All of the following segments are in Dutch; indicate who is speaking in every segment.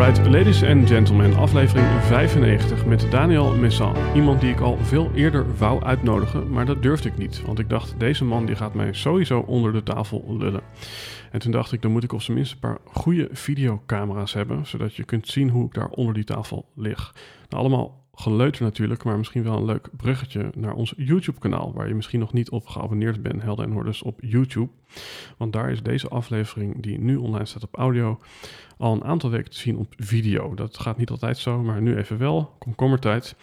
Speaker 1: Alright, ladies and gentlemen, aflevering 95 met Daniel Messan. Iemand die ik al veel eerder wou uitnodigen, maar dat durfde ik niet. Want ik dacht, deze man die gaat mij sowieso onder de tafel lullen. En toen dacht ik, dan moet ik op zijn minst een paar goede videocamera's hebben, zodat je kunt zien hoe ik daar onder die tafel lig. Nou, allemaal geleuter natuurlijk, maar misschien wel een leuk bruggetje naar ons YouTube-kanaal, waar je misschien nog niet op geabonneerd bent, Helden en Hordes op YouTube. Want daar is deze aflevering, die nu online staat op audio, al een aantal weken te zien op video. Dat gaat niet altijd zo, maar nu even wel, komkommertijd.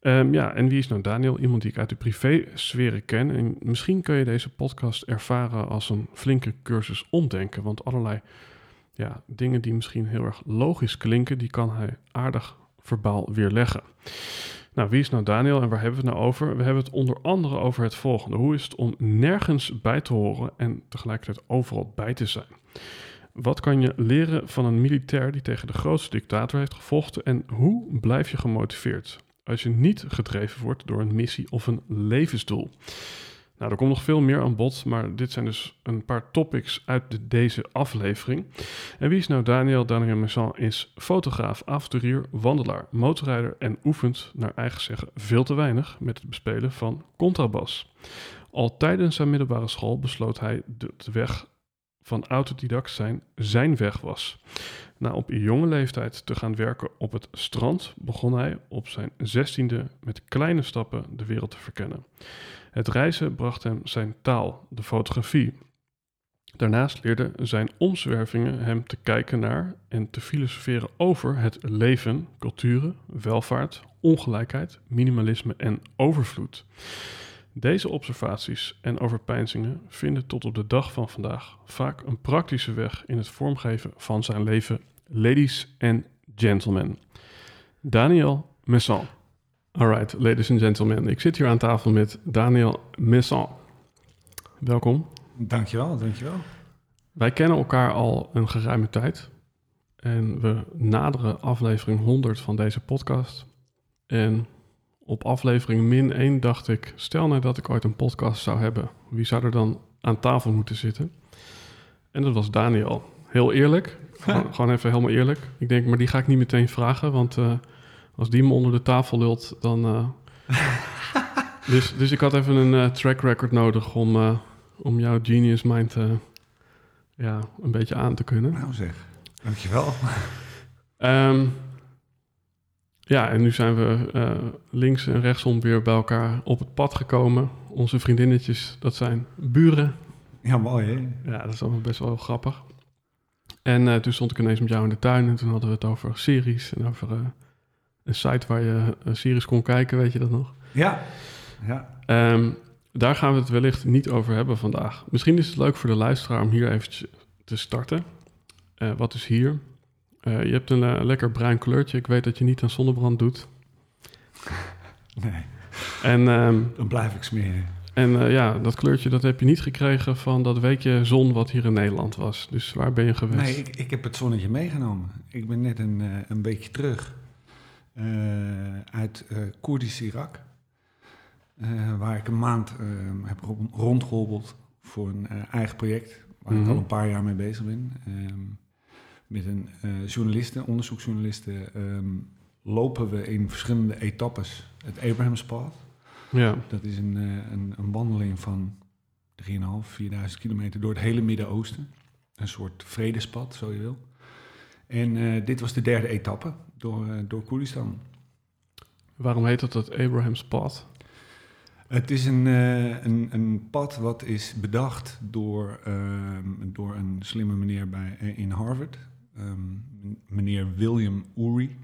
Speaker 1: Um, ja, en wie is nou Daniel? Iemand die ik uit de privé-sferen ken. En misschien kun je deze podcast ervaren als een flinke cursus omdenken, want allerlei ja, dingen die misschien heel erg logisch klinken, die kan hij aardig verbaal weerleggen. Nou, wie is nou Daniel en waar hebben we het nou over? We hebben het onder andere over het volgende. Hoe is het om nergens bij te horen en tegelijkertijd overal bij te zijn? Wat kan je leren van een militair die tegen de grootste dictator heeft gevochten en hoe blijf je gemotiveerd als je niet gedreven wordt door een missie of een levensdoel? Nou, er komt nog veel meer aan bod, maar dit zijn dus een paar topics uit de, deze aflevering. En wie is nou Daniel? Daniel Messan is fotograaf, avonturier, wandelaar, motorrijder en oefent naar eigen zeggen veel te weinig met het bespelen van contrabas. Al tijdens zijn middelbare school besloot hij de weg van autodidact zijn zijn weg was. Na op jonge leeftijd te gaan werken op het strand begon hij op zijn zestiende met kleine stappen de wereld te verkennen. Het reizen bracht hem zijn taal, de fotografie. Daarnaast leerde zijn omzwervingen hem te kijken naar en te filosoferen over het leven, culturen, welvaart, ongelijkheid, minimalisme en overvloed. Deze observaties en overpeinzingen vinden tot op de dag van vandaag vaak een praktische weg in het vormgeven van zijn leven. Ladies and gentlemen, Daniel Messan. Alright, ladies and gentlemen. Ik zit hier aan tafel met Daniel Messan. Welkom.
Speaker 2: Dankjewel, dankjewel.
Speaker 1: Wij kennen elkaar al een geruime tijd. En we naderen aflevering 100 van deze podcast. En op aflevering min 1 dacht ik, stel nou dat ik ooit een podcast zou hebben. Wie zou er dan aan tafel moeten zitten? En dat was Daniel. Heel eerlijk, gewoon, gewoon, even helemaal eerlijk. Ik denk, maar die ga ik niet meteen vragen, want... Uh, als die me onder de tafel lult, dan. Uh... dus, dus ik had even een uh, track record nodig om, om jouw genius mind ja, een beetje aan te kunnen.
Speaker 2: Nou zeg, dankjewel.
Speaker 1: um, ja, en nu zijn we links en rechtsom weer bij elkaar op het pad gekomen. Onze vriendinnetjes, dat zijn buren.
Speaker 2: Ja, mooi hè?
Speaker 1: Ja, dat is allemaal best wel grappig. En toen stond ik ineens met jou in de tuin en toen hadden we het over series en over een site waar je series kon kijken, weet je dat nog?
Speaker 2: Ja. ja.
Speaker 1: Um, daar gaan we het wellicht niet over hebben vandaag. Misschien is het leuk voor de luisteraar om hier even te starten. Wat is hier? Uh, je hebt een uh, lekker bruin kleurtje. Ik weet dat je niet aan zonnebrand doet.
Speaker 2: Nee.
Speaker 1: En, um,
Speaker 2: Dan blijf ik smeren.
Speaker 1: En ja, dat kleurtje dat heb je niet gekregen van dat weekje zon wat hier in Nederland was. Dus waar ben je geweest?
Speaker 2: Nee, ik, ik heb het zonnetje meegenomen. Ik ben net een, een beetje terug. Uit Koerdisch Irak. Waar ik een maand heb rondgehobbeld voor een eigen project. Waar mm -hmm. ik al een paar jaar mee bezig ben. Um, met een journaliste, onderzoeksjournaliste, um, lopen we in verschillende etappes het Abrahamspad.
Speaker 1: Ja.
Speaker 2: Dat is een, een, een wandeling van 3.500, 4.000 kilometer door het hele Midden-Oosten. Een soort vredespad, zo je wil. En eh, dit was de derde etappe door, uh, door Koerdistan.
Speaker 1: Waarom heet dat het Abraham's pad?
Speaker 2: Het is een, uh, een, een, pad wat is bedacht door, ehm, door een slimme meneer bij, in Harvard, um, meneer William Ury.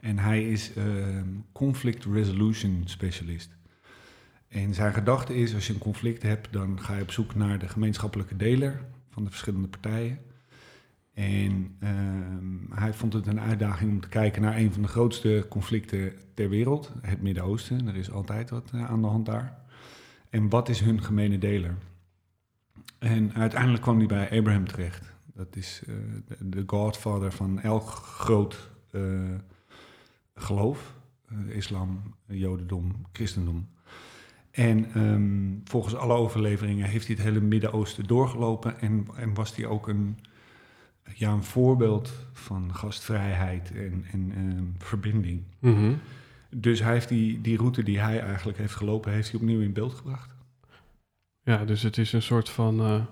Speaker 2: En hij is ehm, conflict resolution specialist. En zijn gedachte is, als je een conflict hebt, dan ga je op zoek naar de gemeenschappelijke deler van de verschillende partijen. En uh, hij vond het een uitdaging om te kijken naar een van de grootste conflicten ter wereld, het Midden-Oosten. Er is altijd wat uh, aan de hand daar. En wat is hun gemene deler? En uiteindelijk kwam hij bij Abraham terecht. Dat is uh, de, godfather van elk groot eh, geloof: islam, jodendom, christendom. En um, volgens alle overleveringen heeft hij het hele Midden-Oosten doorgelopen en, en, was hij ook een, ja, een voorbeeld van gastvrijheid en, en um, verbinding.
Speaker 1: Mm -hmm.
Speaker 2: Dus hij heeft die, die route die hij eigenlijk heeft gelopen, heeft hij opnieuw in beeld gebracht.
Speaker 1: Ja, dus het is een soort van.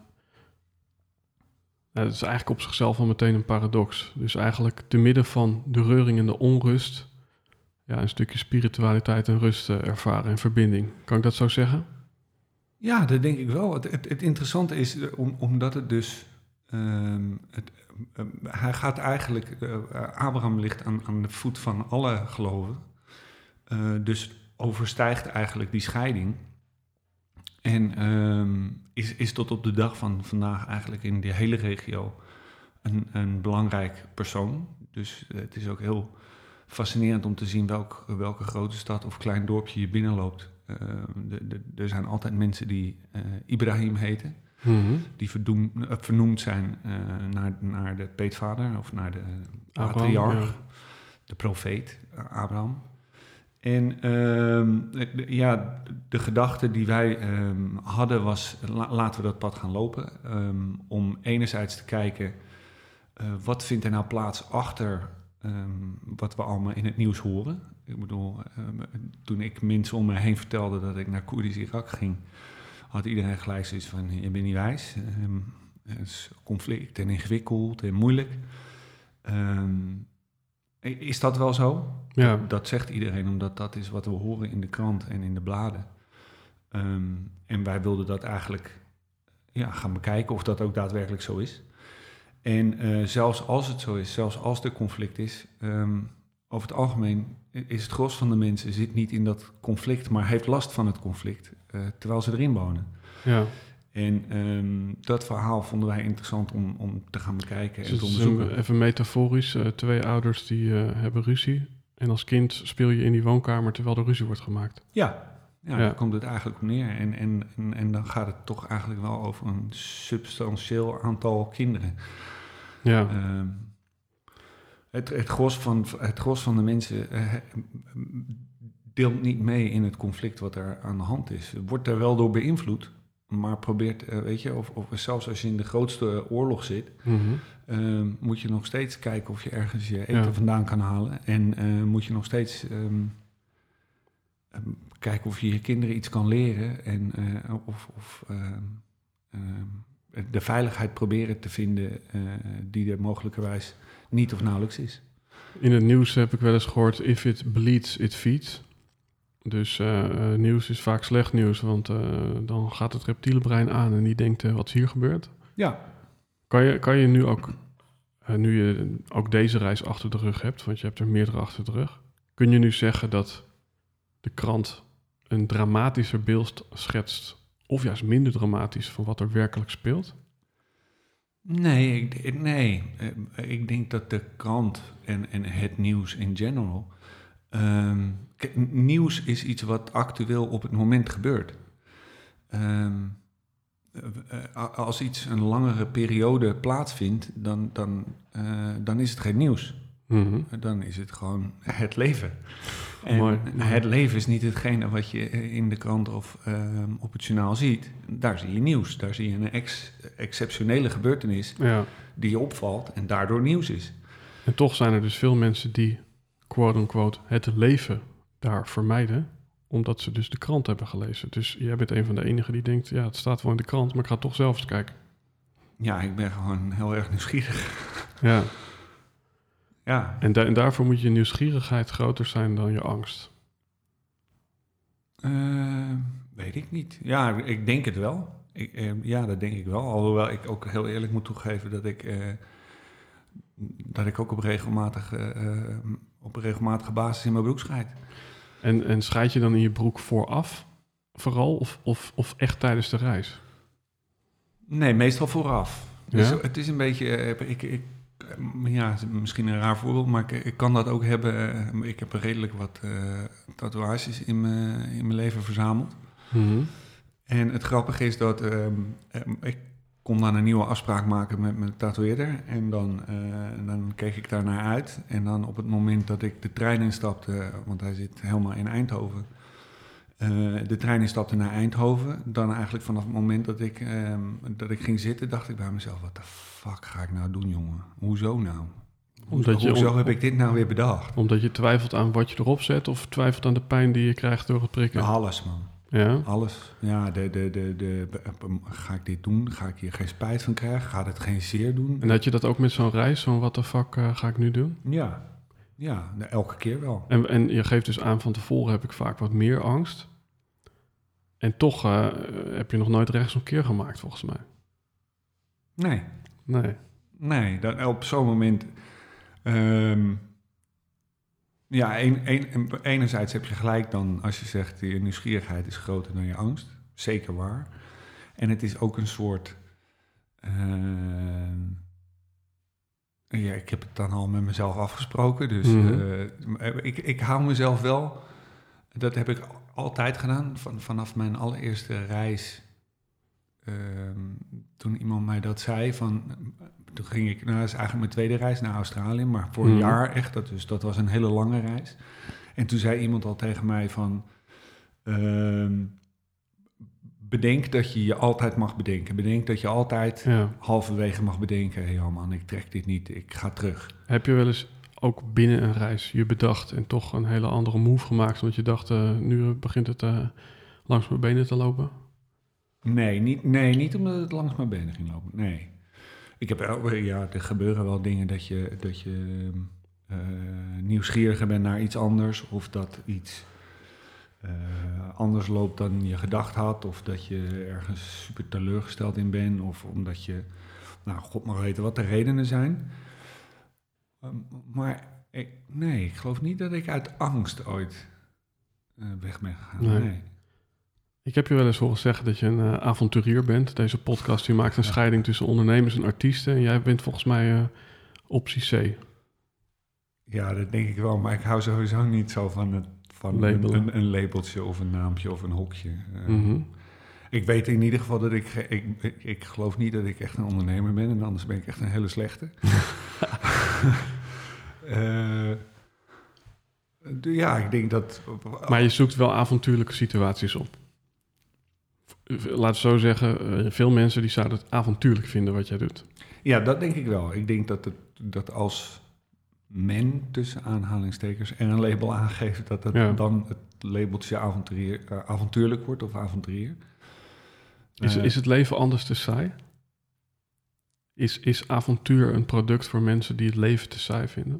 Speaker 1: Het is eigenlijk op zichzelf al meteen een paradox. Dus eigenlijk te midden van de reuring en de onrust ja, een stukje spiritualiteit en rust uh, ervaren en verbinding. Kan ik dat zo zeggen?
Speaker 2: Ja, dat denk ik wel. Het, het, interessante is, om, omdat het dus... Um, het, uh, hij gaat eigenlijk... Abraham ligt aan, aan de voet van alle geloven. dus overstijgt eigenlijk die scheiding. En um, is, is tot op de dag van vandaag eigenlijk in die hele regio een, een belangrijk persoon. Dus het is ook heel fascinerend om te zien welk, welke grote stad of klein dorpje je binnenloopt. Uh, de, de, er zijn altijd mensen die uh, Ibrahim heten,
Speaker 1: mm -hmm.
Speaker 2: die verdoem, uh, vernoemd zijn naar, naar de peetvader of naar de patriarch, ja. de profeet Abraham. En uh, ja, de gedachte die wij um, hadden was, la, laten we dat pad gaan lopen. Um, om enerzijds te kijken, wat vindt er nou plaats achter Um, wat we allemaal in het nieuws horen. Ik bedoel, um, toen ik mensen om me heen vertelde dat ik naar Koerdisch Irak ging, had iedereen gelijk zoiets van: je bent niet wijs. Um, het is conflict en ingewikkeld en moeilijk. Is dat wel zo?
Speaker 1: Ja.
Speaker 2: Dat, zegt iedereen, omdat dat is wat we horen in de krant en in de bladen. en wij wilden dat eigenlijk ja, gaan bekijken of dat ook daadwerkelijk zo is. En uh, zelfs als het zo is, zelfs als er conflict is, um, over het algemeen is het gros van de mensen zit niet in dat conflict, maar heeft last van het conflict, uh, terwijl ze erin wonen.
Speaker 1: Ja.
Speaker 2: En um, dat verhaal vonden wij interessant om, om te gaan bekijken
Speaker 1: dus
Speaker 2: en te onderzoeken.
Speaker 1: Even metaforisch, uh, twee ouders die hebben ruzie. En als kind speel je in die woonkamer terwijl er ruzie wordt gemaakt.
Speaker 2: Ja, ja, ja. daar komt het eigenlijk op neer. En, en, en, en, dan gaat het toch eigenlijk wel over een substantieel aantal kinderen.
Speaker 1: Ja.
Speaker 2: Uh, het, het, gros van, het gros van de mensen uh, deelt niet mee in het conflict wat er aan de hand is. Wordt er wel door beïnvloed, maar probeert, uh, weet je, of, of, zelfs als je in de grootste oorlog zit,
Speaker 1: mm -hmm.
Speaker 2: uh, moet je nog steeds kijken of je ergens je eten ja. vandaan kan halen. En uh, moet je nog steeds um, um, kijken of je je kinderen iets kan leren en of. of de veiligheid proberen te vinden die er mogelijkerwijs niet of nauwelijks is.
Speaker 1: In het nieuws heb ik wel eens gehoord, if it bleeds, it feeds. Dus uh, nieuws is vaak slecht nieuws, want uh, dan gaat het reptiele brein aan en die denkt, wat is hier gebeurd?
Speaker 2: Ja.
Speaker 1: Kan je, kan je nu ook, nu je ook deze reis achter de rug hebt, want je hebt er meerdere achter de rug, kun je nu zeggen dat de krant een dramatischer beeld schetst of juist minder dramatisch van wat er werkelijk speelt?
Speaker 2: Nee, ik, nee. ik denk dat de krant en, en het nieuws in general. Um, nieuws is iets wat actueel op het moment gebeurt. Um, als iets een langere periode plaatsvindt, dan, dan, uh, dan is het geen nieuws.
Speaker 1: Mm -hmm.
Speaker 2: Dan is het gewoon het leven. En
Speaker 1: mooi,
Speaker 2: het leven is niet hetgene wat je in de krant of uh, op het journaal ziet. Daar zie je nieuws. Daar zie je een ex exceptionele gebeurtenis
Speaker 1: ja.
Speaker 2: die je opvalt en daardoor nieuws is.
Speaker 1: En toch zijn er dus veel mensen die, quote-unquote, het leven daar vermijden omdat ze dus de krant hebben gelezen. Dus jij bent een van de enigen die denkt, ja, het staat wel in de krant, maar ik ga toch zelf eens kijken.
Speaker 2: Ja, ik ben gewoon heel erg nieuwsgierig.
Speaker 1: Ja.
Speaker 2: Ja.
Speaker 1: En, da- en daarvoor moet je nieuwsgierigheid groter zijn dan je angst.
Speaker 2: Eh, weet ik niet. Ja, ik denk het wel. Ik, eh, ja, dat denk ik wel. Alhoewel ik ook heel eerlijk moet toegeven dat ik, eh, dat ik ook op, regelmatige, eh, op een regelmatige basis in mijn broek scheid.
Speaker 1: En, en scheid je dan in je broek vooraf, vooral, of, of, of echt tijdens de reis?
Speaker 2: Nee, meestal vooraf. Dus
Speaker 1: Ja?
Speaker 2: het is een beetje, eh, ik, ik, eh, ja, misschien een raar voorbeeld, maar ik, ik kan dat ook hebben. eh, Ik heb redelijk wat tatoeages in mijn, in mijn leven verzameld.
Speaker 1: Mhm.
Speaker 2: En het grappige is dat ehm, ehm, ik kon dan een nieuwe afspraak maken met mijn tatoeëerder. En dan, eh, dan keek ik daar naar uit. En dan op het moment dat ik de trein instapte, want hij zit helemaal in Eindhoven. eh, de trein instapte naar Eindhoven. Dan eigenlijk vanaf het moment dat ik, ehm, dat ik ging zitten, dacht ik bij mezelf: wat de fuck ga ik nou doen, jongen? Hoezo nou?
Speaker 1: Omdat je-
Speaker 2: Hoezo heb ik dit nou weer bedacht?
Speaker 1: Omdat je twijfelt aan wat je erop zet, of twijfelt aan de pijn die je krijgt door het prikken?
Speaker 2: Alles, man.
Speaker 1: Ja?
Speaker 2: Alles. Ja, de, de, de, de, ga ik dit doen? Ga ik hier geen spijt van krijgen? Gaat het geen zeer doen?
Speaker 1: En had je dat ook met zo'n reis, zo'n wat de fuck eh, ga ik nu doen?
Speaker 2: Ja, ja de- elke keer wel.
Speaker 1: En, en je geeft dus aan van tevoren heb ik vaak wat meer angst. En toch eh, heb je nog nooit rechtsomkeer gemaakt, volgens mij.
Speaker 2: Nee,
Speaker 1: Nee.
Speaker 2: nee. Dan op zo'n moment... ehm, ja, een, een, enerzijds heb je gelijk dan als je zegt... je nieuwsgierigheid is groter dan je angst. Zeker waar. En het is ook een soort... ehm, ja, ik heb het dan al met mezelf afgesproken. Dus
Speaker 1: Mhm.
Speaker 2: eh, ik, ik hou mezelf wel... Dat heb ik altijd gedaan. Van, vanaf mijn allereerste reis... ehm, toen iemand mij dat zei, van, toen ging ik, nou dat is eigenlijk mijn tweede reis naar Australië, maar voor een
Speaker 1: Mhm.
Speaker 2: jaar echt, dat, dus dat was een hele lange reis. En toen zei iemand al tegen mij van, ehm, bedenk dat je je altijd mag bedenken. Bedenk dat je altijd
Speaker 1: Ja.
Speaker 2: halverwege mag bedenken, hé hey, man, ik trek dit niet, ik ga terug.
Speaker 1: Heb je wel eens ook binnen een reis je bedacht en toch een hele andere move gemaakt, omdat je dacht, eh, nu begint het eh, langs mijn benen te lopen?
Speaker 2: Nee niet, nee, niet omdat het langs mijn benen ging lopen. Nee. Ik heb wel, ja, er gebeuren wel dingen dat je, dat je eh, nieuwsgieriger bent naar iets anders. Of dat iets eh, anders loopt dan je gedacht had. Of dat je ergens super teleurgesteld in bent. Of omdat je, nou, god mag weten wat de redenen zijn. Ehm, maar ik, nee, ik geloof niet dat ik uit angst ooit eh, weg ben gegaan.
Speaker 1: Nee.
Speaker 2: nee.
Speaker 1: Ik heb je wel eens horen zeggen dat je een eh, avonturier bent. Deze podcast die maakt een
Speaker 2: Ja.
Speaker 1: scheiding tussen ondernemers en artiesten. En jij bent volgens mij eh, optie C.
Speaker 2: Ja, dat denk ik wel. Maar ik hou sowieso niet zo van, het, van een, een, een labeltje of een naampje of een hokje. Eh,
Speaker 1: Mhm.
Speaker 2: Ik weet in ieder geval dat ik, ik, ik... Ik geloof niet dat ik echt een ondernemer ben. En anders ben ik echt een hele slechte. Ja, ik denk dat...
Speaker 1: Maar je zoekt wel avontuurlijke situaties op. Laten we zo zeggen, eh, veel mensen die zouden het avontuurlijk vinden wat jij doet.
Speaker 2: Ja, dat denk ik wel. Ik denk dat, het, dat als men, tussen aanhalingstekens, er een label aangeeft... dat het
Speaker 1: Ja.
Speaker 2: dan het labeltje avonturier, eh, avontuurlijk wordt of avonturier.
Speaker 1: Is,
Speaker 2: Eh,
Speaker 1: is het leven anders te saai? Is, is avontuur een product voor mensen die het leven te saai vinden?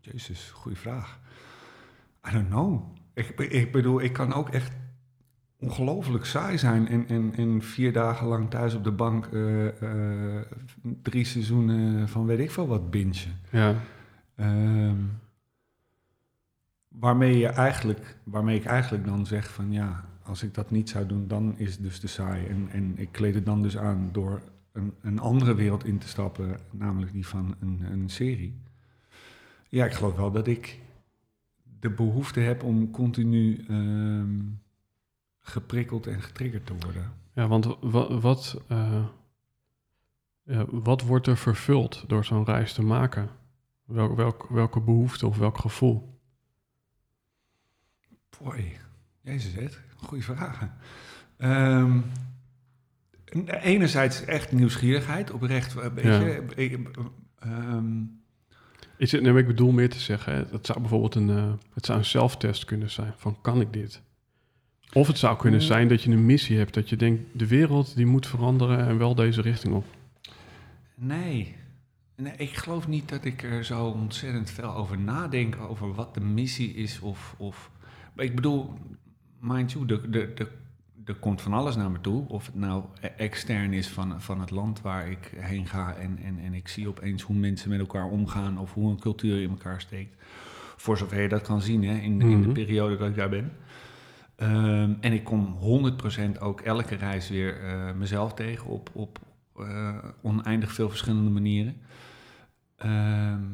Speaker 2: Jezus, goede vraag. I don't know. Ik, ik bedoel, ik kan ook echt ongelooflijk saai zijn en, en, en vier dagen lang thuis op de bank eh, eh, drie seizoenen van weet ik veel wat bingen.
Speaker 1: Ja,
Speaker 2: Ehm, waarmee, je eigenlijk, waarmee ik eigenlijk dan zeg van ja, als ik dat niet zou doen, dan is het dus te saai. En, en ik kleed het dan dus aan door een, een andere wereld in te stappen, namelijk die van een, een serie. Ja, ik geloof wel dat ik de behoefte heb om continu ehm, geprikkeld en getriggerd te worden.
Speaker 1: ja want wat, wat, eh, ja, wat wordt er vervuld door zo'n reis te maken? Welk, welk, welke behoefte of welk gevoel?
Speaker 2: Boy, jezus, Ed, goede vragen. Ehm, enerzijds echt nieuwsgierigheid, oprecht. eh, Weet
Speaker 1: Ja.
Speaker 2: je, ik, ehm,
Speaker 1: Is het, maar ik bedoel meer te zeggen, hè, het zou bijvoorbeeld een, eh, het zou een zelftest kunnen zijn van kan ik dit? Of het zou kunnen
Speaker 2: Mm.
Speaker 1: zijn dat je een missie hebt, dat je denkt de wereld die moet veranderen en wel deze richting op.
Speaker 2: nee, Nee, ik geloof niet dat ik er zo ontzettend veel over nadenk, over wat de missie is. Of, of ik bedoel, mind you, er, er, er, er komt van alles naar me toe. Of het nou e- extern is van, van het land waar ik heen ga en, en, en ik zie opeens hoe mensen met elkaar omgaan of hoe een cultuur in elkaar steekt. Voor zover je dat kan zien hè, in, in de
Speaker 1: Mhm.
Speaker 2: periode dat ik daar ben. Ehm, en ik kom 100% ook elke reis weer eh, mezelf tegen op, op eh, oneindig veel verschillende manieren. Ehm,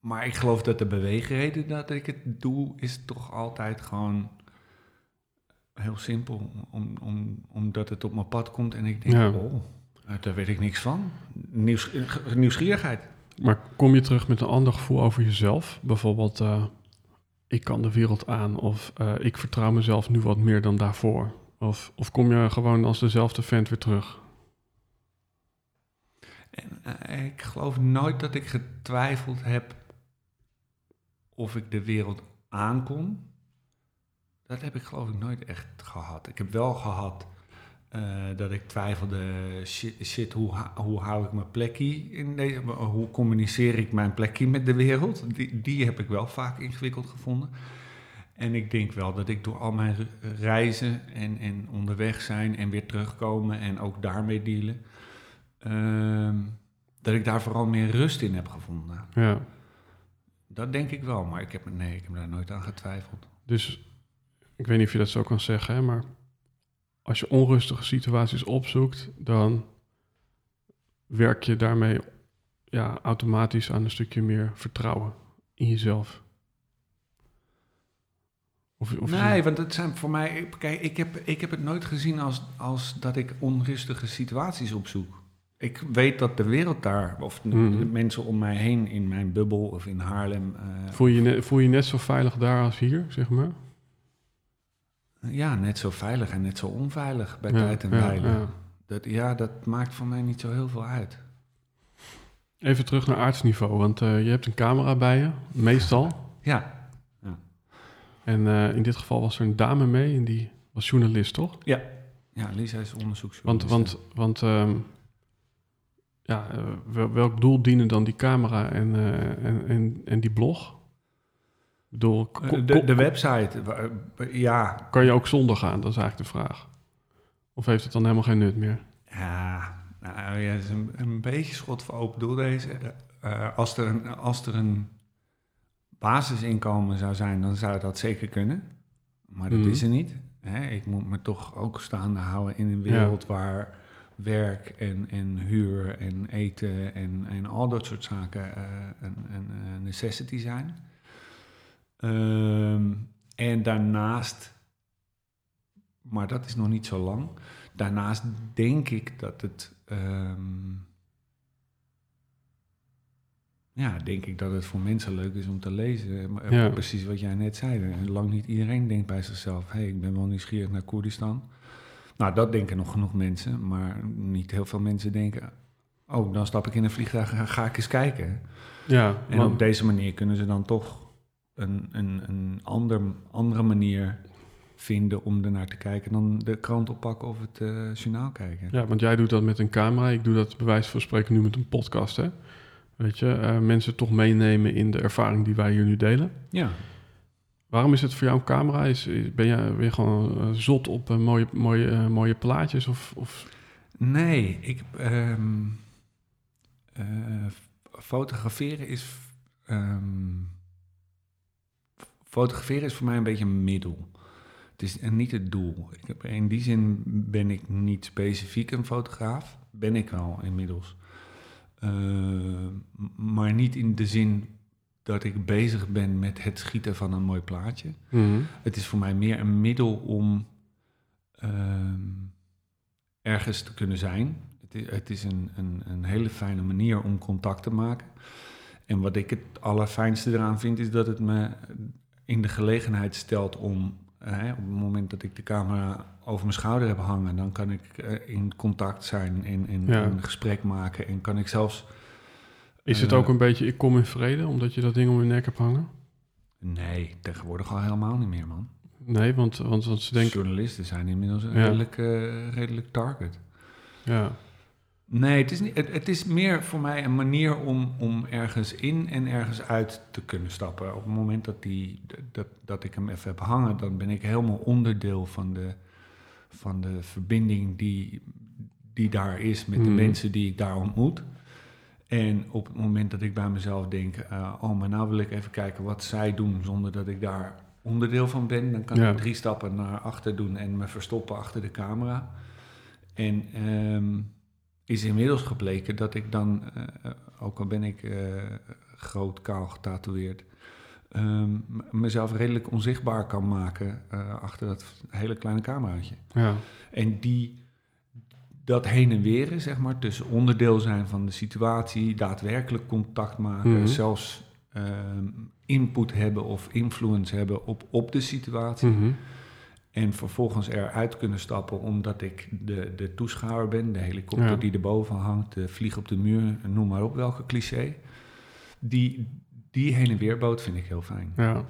Speaker 2: maar ik geloof dat de beweegreden dat ik het doe, is toch altijd gewoon heel simpel. Om, om, omdat het op mijn pad komt en ik denk,
Speaker 1: Ja.
Speaker 2: oh, eh, daar weet ik niks van. Nieuws, eh, nieuwsgierigheid.
Speaker 1: Maar kom je terug met een ander gevoel over jezelf? Bijvoorbeeld, eh, ik kan de wereld aan of ik vertrouw mezelf nu wat meer dan daarvoor. Of, of kom je gewoon als dezelfde vent weer terug?
Speaker 2: En, ik geloof nooit dat ik getwijfeld heb of ik de wereld aankom. Dat heb ik geloof ik nooit echt gehad. Ik heb wel gehad eh, dat ik twijfelde, shit, shit hoe, hoe hou ik mijn plekje in deze, hoe communiceer ik mijn plekje met de wereld? Die, die heb ik wel vaak ingewikkeld gevonden. En ik denk wel dat ik door al mijn re- reizen en, en onderweg zijn en weer terugkomen en ook daarmee dealen, Ehm, dat ik daar vooral meer rust in heb gevonden.
Speaker 1: Ja,
Speaker 2: Dat denk ik wel, maar ik heb, nee, ik heb daar nooit aan getwijfeld.
Speaker 1: dus ik weet niet of je dat zo kan zeggen, hè, maar als je onrustige situaties opzoekt, dan werk je daarmee ja, automatisch aan een stukje meer vertrouwen in jezelf. Of, of
Speaker 2: nee, want het zijn voor mij... Kijk, ik heb, ik heb het nooit gezien als, als dat ik onrustige situaties opzoek. Ik weet dat de wereld daar, of de,
Speaker 1: Mhm.
Speaker 2: de mensen om mij heen in mijn bubbel of in Haarlem... eh,
Speaker 1: voel, je ne- voel je net zo veilig daar als hier, zeg maar?
Speaker 2: Ja, net zo veilig en net zo onveilig bij
Speaker 1: Ja,
Speaker 2: tijd en
Speaker 1: ja,
Speaker 2: wijle.
Speaker 1: ja.
Speaker 2: Dat, ja, dat maakt voor mij niet zo heel veel uit.
Speaker 1: Even terug naar aardsniveau, want eh, je hebt een camera bij je, meestal.
Speaker 2: Ja,
Speaker 1: En eh, in dit geval was er een dame mee en die was journalist, toch?
Speaker 2: ja Lisa is
Speaker 1: Want,
Speaker 2: onderzoeksjournalist.
Speaker 1: want, want ehm, ja, eh, wel- welk doel dienen dan die camera en, en, en, en die blog? Bedoel, ko-
Speaker 2: Eh, de, de website, eh, ja,
Speaker 1: kan je ook zonder gaan? Dat is eigenlijk de vraag. Of heeft het dan helemaal geen nut meer?
Speaker 2: Ja, nou ja, het is een, een beetje schot voor open doel deze. Eh, als, er een, als er een basisinkomen zou zijn, dan zou dat zeker kunnen. Maar dat
Speaker 1: Mhm.
Speaker 2: is er niet. Hè? Ik moet me toch ook staande houden in een wereld waar werk en, en huur en eten en, en al dat soort zaken een, een, een necessity zijn. Ehm, en daarnaast, maar dat is nog niet zo lang. Daarnaast denk ik dat het. ehm, ja, denk ik dat het voor mensen leuk is om te lezen. Maar
Speaker 1: Ja.
Speaker 2: Precies wat jij net zei. Lang niet iedereen denkt bij zichzelf: hé, hey, ik ben wel nieuwsgierig naar Koerdistan. Nou, dat denken nog genoeg mensen, maar niet heel veel mensen denken. Oh, dan stap ik in een vliegtuig en ga, ga ik eens kijken.
Speaker 1: Ja,
Speaker 2: En
Speaker 1: want-
Speaker 2: op deze manier kunnen ze dan toch een, een, een ander, andere manier vinden om ernaar te kijken dan de krant oppakken of het eh, journaal kijken.
Speaker 1: Ja, want jij doet dat met een camera. Ik doe dat bij wijze van spreken nu met een podcast, hè? Weet je, eh, mensen toch meenemen in de ervaring die wij hier nu delen.
Speaker 2: Ja.
Speaker 1: Waarom is het voor jou een camera? Is, is- ben, je, je gewoon eh, zot op mooie, mooie, mooie plaatjes? Of, of...
Speaker 2: Nee, ik. ehm, eh, fotograferen is. ehm, fotograferen is voor mij een beetje een middel. Het is niet het doel. Ik heb, in die zin ben ik niet specifiek een fotograaf. Ben ik wel inmiddels. Eh, maar niet in de zin dat ik bezig ben met het schieten van een mooi plaatje.
Speaker 1: Mhm.
Speaker 2: Het is voor mij meer een middel om ehm, ergens te kunnen zijn. Het is, het is een, een, een hele fijne manier om contact te maken. En wat ik het allerfijnste eraan vind, is dat het me in de gelegenheid stelt om, eh, op het moment dat ik de camera over mijn schouder heb hangen, dan kan ik eh, in contact zijn
Speaker 1: Ja.
Speaker 2: een gesprek maken. En kan ik zelfs.
Speaker 1: Is het
Speaker 2: eh,
Speaker 1: ook een beetje ik kom in vrede, omdat je dat ding om je nek hebt hangen?
Speaker 2: Nee, tegenwoordig al helemaal niet meer, man.
Speaker 1: Nee, want, want, want ze denken...
Speaker 2: Journalisten zijn inmiddels een
Speaker 1: Ja.
Speaker 2: redelijk, eh, redelijk target.
Speaker 1: Ja.
Speaker 2: Nee, het is, niet, het, het is meer voor mij een manier om, om ergens in en ergens uit te kunnen stappen. Op het moment dat, die, dat, dat ik hem even heb hangen, dan ben ik helemaal onderdeel van de, van de verbinding die, die daar is met de
Speaker 1: Mhm.
Speaker 2: mensen die ik daar ontmoet. En op het moment dat ik bij mezelf denk, eh, oh, maar nou wil ik even kijken wat zij doen zonder dat ik daar onderdeel van ben, dan kan
Speaker 1: Ja.
Speaker 2: ik drie stappen naar achter doen en me verstoppen achter de camera. En ehm, is inmiddels gebleken dat ik dan, eh, ook al ben ik eh, groot, kaal getatoeëerd, ehm, mezelf redelijk onzichtbaar kan maken eh, achter dat hele kleine cameraatje.
Speaker 1: Ja.
Speaker 2: En die, dat heen en weren, zeg maar, tussen onderdeel zijn van de situatie, daadwerkelijk contact maken,
Speaker 1: Mhm.
Speaker 2: zelfs ehm, input hebben of influence hebben op, op de situatie.
Speaker 1: Mhm.
Speaker 2: En vervolgens eruit kunnen stappen omdat ik de, de toeschouwer ben, de helikopter
Speaker 1: Ja.
Speaker 2: die erboven hangt, de vlieg op de muur, noem maar op welke cliché. Die, die heen en weerboot vind ik heel fijn.
Speaker 1: Ja.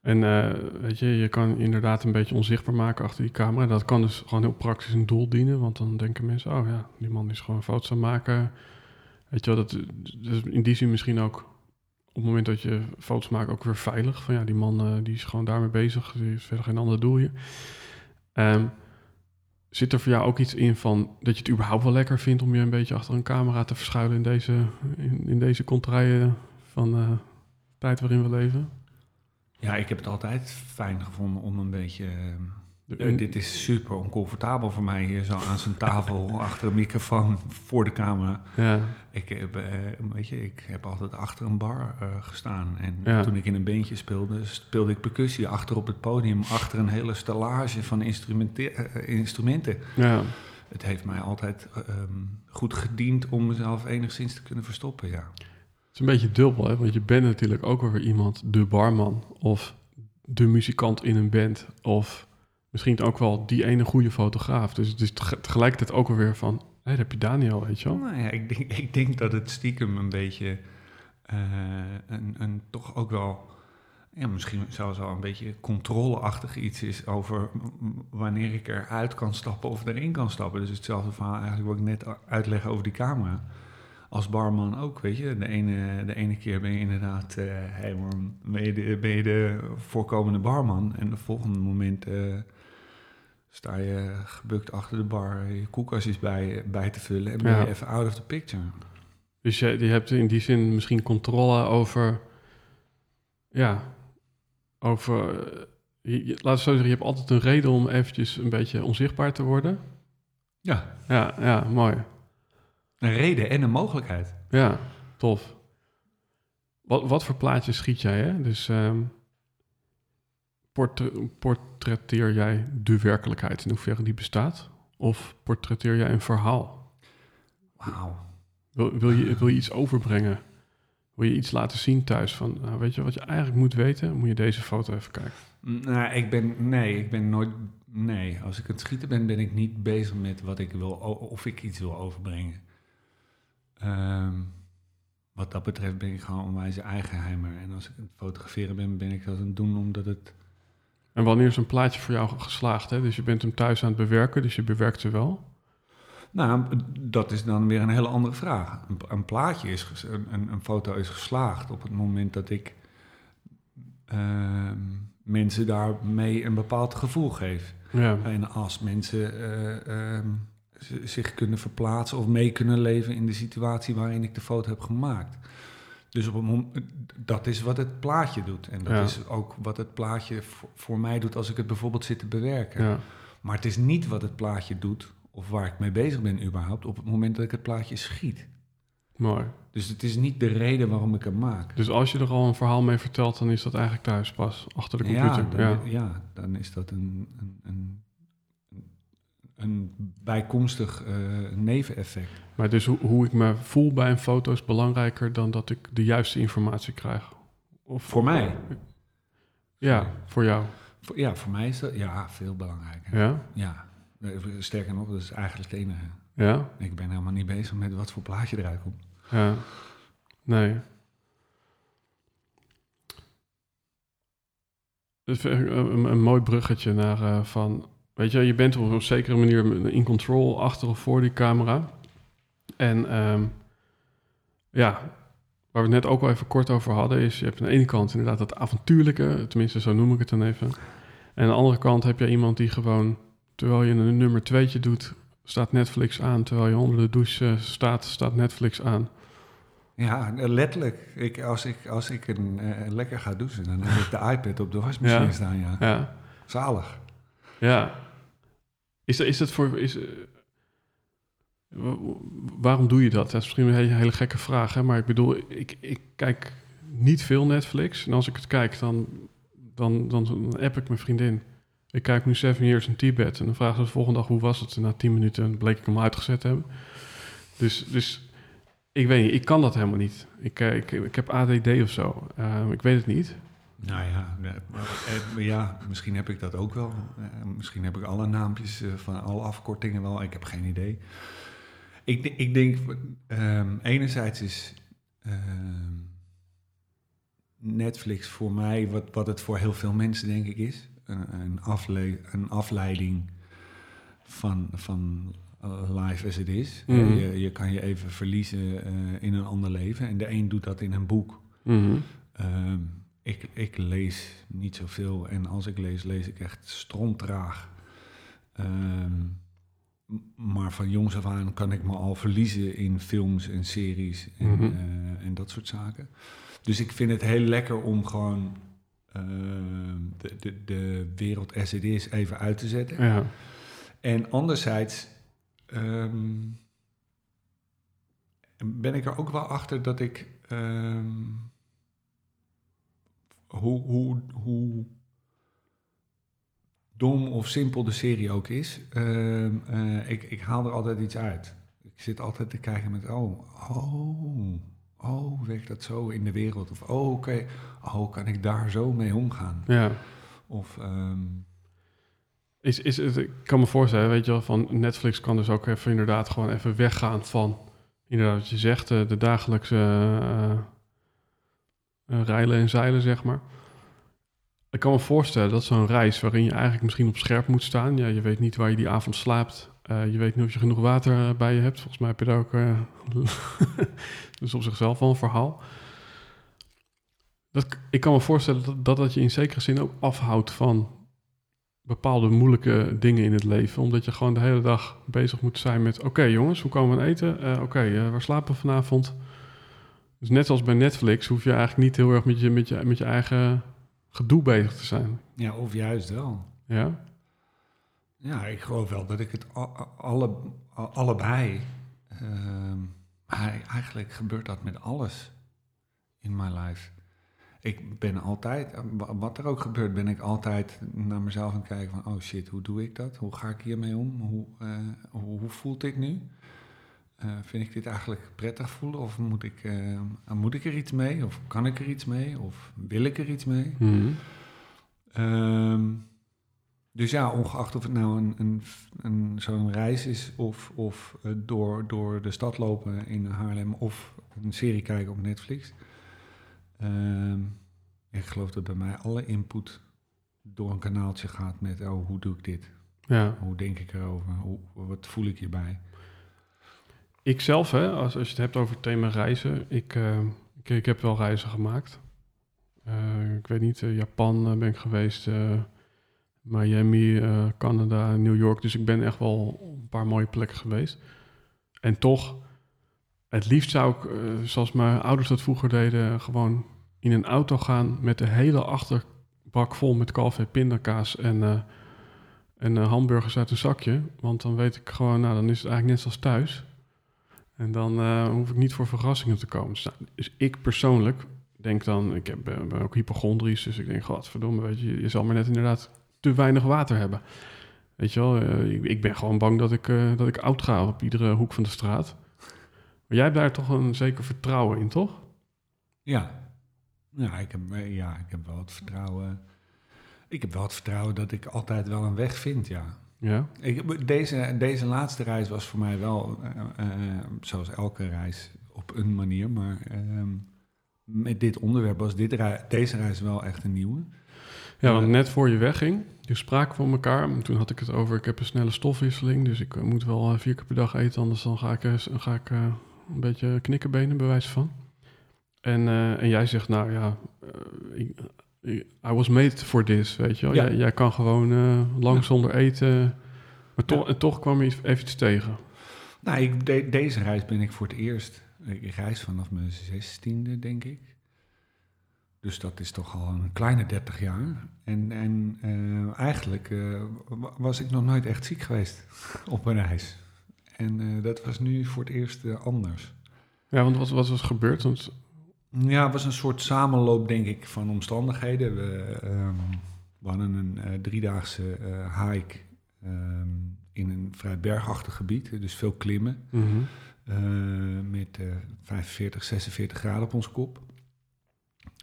Speaker 1: En eh, weet je, je kan inderdaad een beetje onzichtbaar maken achter die camera. Dat kan dus gewoon heel praktisch een doel dienen. Want dan denken mensen, oh ja, die man is gewoon foto's aan maken. Weet je wel, dat dus in die zin misschien ook het moment dat je foto's maakt ook weer veilig. Van ja, die man eh, die is gewoon daarmee bezig. Die heeft verder geen ander doel hier. Ehm, zit er voor jou ook iets in van dat je het überhaupt wel lekker vindt om je een beetje achter een camera te verschuilen in deze, in, deze contraien van eh, tijd waarin we leven?
Speaker 2: Ja, ik heb het altijd fijn gevonden om een beetje.
Speaker 1: De-
Speaker 2: eh, dit is super oncomfortabel voor mij hier zo aan zijn tafel achter een microfoon voor de camera.
Speaker 1: Ja,
Speaker 2: Ik heb, eh, weet je, ik heb altijd achter een bar eh, gestaan. En
Speaker 1: Ja.
Speaker 2: toen ik in een beentje speelde, speelde ik percussie achter op het podium, achter een hele stellage van instrumente- instrumenten.
Speaker 1: ja,
Speaker 2: Het heeft mij altijd ehm, goed gediend om mezelf enigszins te kunnen verstoppen, ja.
Speaker 1: het is een beetje dubbel, hè? want je bent natuurlijk ook wel weer iemand, de barman of de muzikant in een band of misschien ook wel die ene goede fotograaf. Dus het is teg- tegelijkertijd ook wel weer van, hé, daar heb je Daniel, weet je wel?
Speaker 2: Nou ja, ik denk, ik denk dat het stiekem een beetje eh, een, een toch ook wel, ja, misschien zelfs wel een beetje controleachtig iets is over wanneer ik eruit kan stappen of erin kan stappen. Dus hetzelfde verhaal eigenlijk wat ik net uitleg over die camera. Als barman ook, weet je. De ene, de ene keer ben je inderdaad eh helemaal ben je, de, de voorkomende barman. En de volgende moment eh, sta je gebukt achter de bar je koelkastjes bij, bij te vullen en ben
Speaker 1: Ja.
Speaker 2: je even out of the picture.
Speaker 1: Dus je, je hebt in die zin misschien controle over, ja, over, je, je- laten we zo zeggen, je hebt altijd een reden om eventjes een beetje onzichtbaar te worden.
Speaker 2: Ja,
Speaker 1: Ja, ja, mooi.
Speaker 2: een reden en een mogelijkheid.
Speaker 1: Ja, tof. Wat, wat voor plaatjes schiet jij, hè? Dus ehm, portretteer jij de werkelijkheid in hoeverre die bestaat? Of portretteer jij een verhaal?
Speaker 2: Wauw.
Speaker 1: Wil, wil, je, wil je iets overbrengen? Wil je iets laten zien thuis? Van, nou, weet je wat je eigenlijk moet weten? Moet je deze foto even kijken.
Speaker 2: Nou, ik ben, nee, ik ben nooit, nee, als ik aan het schieten ben, ben ik niet bezig met wat ik wil, of ik iets wil overbrengen. Ehm, wat dat betreft ben ik gewoon onwijs eigenheimer. En als ik aan het fotograferen ben, ben ik dat aan het doen omdat het,
Speaker 1: En wanneer is een plaatje voor jou geslaagd? Hè? Dus je bent hem thuis aan het bewerken, dus je bewerkt ze wel.
Speaker 2: nou, dat is dan weer een hele andere vraag. Een, een plaatje is, een, een, foto is geslaagd op het moment dat ik ehm, mensen daarmee een bepaald gevoel geef.
Speaker 1: Ja,
Speaker 2: En als mensen eh, ehm, zich kunnen verplaatsen of mee kunnen leven in de situatie waarin ik de foto heb gemaakt. Dus op het mom- dat is wat het plaatje doet. En dat
Speaker 1: Ja.
Speaker 2: is ook wat het plaatje voor, mij doet als ik het bijvoorbeeld zit te bewerken.
Speaker 1: ja,
Speaker 2: Maar het is niet wat het plaatje doet, of waar ik mee bezig ben überhaupt, op het moment dat ik het plaatje schiet.
Speaker 1: mooi.
Speaker 2: Dus het is niet de reden waarom ik hem maak.
Speaker 1: Dus als je er al een verhaal mee vertelt, dan is dat eigenlijk thuis pas, achter de
Speaker 2: Ja,
Speaker 1: computer.
Speaker 2: dan,
Speaker 1: Ja,
Speaker 2: ja, dan is dat een, een, een, een bijkomstig eh, neveneffect.
Speaker 1: Maar dus hoe, hoe ik me voel bij een foto is belangrijker dan dat ik de juiste informatie krijg. Of,
Speaker 2: Voor mij.
Speaker 1: Ja, voor jou.
Speaker 2: Voor- Ja, voor mij is dat ja, veel belangrijker.
Speaker 1: Ja?
Speaker 2: Ja. Eh, Sterker nog, dat is eigenlijk het enige.
Speaker 1: Ja?
Speaker 2: Ik ben helemaal niet bezig met wat voor plaatje eruit komt.
Speaker 1: Ja. Nee. Dat vind ik een, een, een mooi bruggetje naar eh, van... Weet je, je bent op een zekere manier in control achter of voor die camera. En ehm, ja, waar we het net ook al even kort over hadden, is je hebt aan de ene kant inderdaad dat avontuurlijke, tenminste zo noem ik het dan even. En aan de andere kant heb je iemand die gewoon, terwijl je een nummer tweetje doet, staat Netflix aan. Terwijl je onder de douche staat, staat Netflix aan.
Speaker 2: Ja, letterlijk. Ik, als, ik, als ik een, eh, lekker ga douchen, dan heb ik de iPad op de wasmachine
Speaker 1: Ja.
Speaker 2: staan, ja.
Speaker 1: Ja,
Speaker 2: Zalig.
Speaker 1: ja. Is, is het voor... Is, eh, wa- wa- waarom doe je dat? Dat is misschien een hele, gekke vraag, hè? maar ik bedoel, ik, ik kijk niet veel Netflix. En als ik het kijk, dan, dan, dan, app ik mijn vriendin. Ik kijk nu Seven Years in Tibet en dan vragen ze de volgende dag hoe was het. En na tien minuten bleek ik hem uitgezet hebben. Dus, dus ik weet niet, ik kan dat helemaal niet. Ik, eh, ik, ik heb ADD of zo. Eh, ik weet het niet.
Speaker 2: Nou ja, nee, eh, ja, misschien heb ik dat ook wel. Eh, misschien heb ik alle naampjes eh, van alle afkortingen wel. Ik heb geen idee. Ik, ik denk, ehm, enerzijds is ehm, Netflix voor mij wat, wat het voor heel veel mensen denk ik is. Een, een, afle een afleiding van, van eh, life as it is.
Speaker 1: Mhm.
Speaker 2: je, je kan je even verliezen eh, in een ander leven. En de een doet dat in een boek.
Speaker 1: Mhm.
Speaker 2: Ehm, ik, ik lees niet zoveel en als ik lees, lees ik echt stroomtraag. Ehm, maar van jongs af aan kan ik me al verliezen in films en series en,
Speaker 1: Mhm.
Speaker 2: eh, en dat soort zaken. Dus ik vind het heel lekker om gewoon ehm, de, de, de wereld as it is even uit te zetten.
Speaker 1: Ja.
Speaker 2: En anderzijds ehm, ben ik er ook wel achter dat ik. Hoe, hoe, hoe dom of simpel de serie ook is, ehm, eh, ik, ik haal er altijd iets uit. Ik zit altijd te kijken met: oh, oh, oh, werkt dat zo in de wereld? Of oh, oké, oh, kan ik daar zo mee omgaan?
Speaker 1: ja.
Speaker 2: Of. ehm,
Speaker 1: Is, is het, ik kan me voorstellen, weet je wel, van Netflix kan dus ook even inderdaad gewoon even weggaan van, inderdaad wat je zegt, eh, de dagelijkse eh, rijlen en zeilen, zeg maar. Ik kan me voorstellen dat zo'n reis waarin je eigenlijk misschien op scherp moet staan, ja, je weet niet waar je die avond slaapt, eh, je weet niet of je genoeg water eh, bij je hebt, volgens mij heb je daar ook, eh, dus op zichzelf wel een verhaal. Dat, ik kan me voorstellen dat, dat je in zekere zin ook afhoudt van bepaalde moeilijke dingen in het leven. Omdat je gewoon de hele dag bezig moet zijn met... oké jongens, hoe komen we aan eten? Oké, waar slapen we vanavond? Dus net als bij Netflix hoef je eigenlijk niet heel erg met je, met je, met je eigen gedoe bezig te zijn.
Speaker 2: ja, of juist wel.
Speaker 1: Ja?
Speaker 2: Ja, ik geloof wel dat ik het alle, allebei. ehm, maar eigenlijk gebeurt dat met alles in mijn life. Ik ben altijd, eh, wa- wat er ook gebeurt, ben ik altijd naar mezelf aan kijken van, oh shit, hoe doe ik dat? Hoe ga ik hiermee om? Hoe, eh, hoe, hoe voelt dit nu? Eh, vind ik dit eigenlijk prettig voelen? Of moet ik, eh, moet ik er iets mee? Of kan ik er iets mee? Of wil ik er iets mee?
Speaker 1: Mhm.
Speaker 2: Ehm, dus ja, ongeacht of het nou een, een, een, zo'n reis is of, of eh, door, door de stad lopen in Haarlem of een serie kijken op Netflix. Ehm, ik geloof dat bij mij alle input door een kanaaltje gaat met, oh, hoe doe ik dit?
Speaker 1: Ja.
Speaker 2: Hoe denk ik erover? Hoe, wat voel ik hierbij?
Speaker 1: Ik zelf, hè, als, als je het hebt over het thema reizen... Ik, eh, ik, heb wel reizen gemaakt. Eh, ik weet niet, eh, Japan ben ik geweest... Miami, Canada, New York. Dus ik ben echt wel een paar mooie plekken geweest. En toch, het liefst zou ik, zoals mijn ouders dat vroeger deden, gewoon in een auto gaan met de hele achterbak vol met kalf en pindakaas en, en hamburgers uit een zakje. Want dan weet ik gewoon, nou, dan is het eigenlijk net zoals thuis. En dan eh, hoef ik niet voor verrassingen te komen. Dus, nou, dus ik persoonlijk denk dan, ik heb, ben, ben ook hypochondrisch, dus ik denk, godverdomme, weet je, je zal maar net inderdaad te weinig water hebben. Weet je wel, eh, ik, ben gewoon bang dat ik, eh, dat ik oud ga op iedere hoek van de straat. Maar jij hebt daar toch een zeker vertrouwen in, toch?
Speaker 2: Ja, ja, ik heb, eh, ja, ik heb wel het vertrouwen. Ik heb wel het vertrouwen dat ik altijd wel een weg vind, ja.
Speaker 1: Ja.
Speaker 2: Ik, deze, deze laatste reis was voor mij wel, eh, eh, zoals elke reis, op een manier. Maar ehm, met dit onderwerp was dit deze reis wel echt een nieuwe.
Speaker 1: Ja, want net voor je wegging, toen spraken met elkaar. En toen had ik het over, ik heb een snelle stofwisseling, dus ik eh, moet wel eh, vier keer per dag eten, anders dan ga ik, eh, s- ga ik eh, een beetje knikkenbenen, bij wijze van. En, eh, en jij zegt, nou ja, eh, ik- I was made for this, weet je wel.
Speaker 2: Ja.
Speaker 1: Jij, jij kan gewoon eh, lang
Speaker 2: Ja.
Speaker 1: zonder eten, maar toch, en toch kwam je even iets tegen.
Speaker 2: Nou, ik, de- deze reis ben ik voor het eerst. Ik reis vanaf mijn zestiende, denk ik. Dus dat is toch al een kleine 30 jaar. En, en eh, eigenlijk eh, wa- was ik nog nooit echt ziek geweest op een reis. En dat was nu voor het eerst anders.
Speaker 1: Ja, want wat, wat was gebeurd? Want,
Speaker 2: Ja, het was een soort samenloop, denk ik, van omstandigheden. We, ehm, we hadden een eh, driedaagse eh, hike ehm, in een vrij bergachtig gebied, dus veel klimmen.
Speaker 1: Mhm.
Speaker 2: eh, met eh 45, 46 graden op ons kop.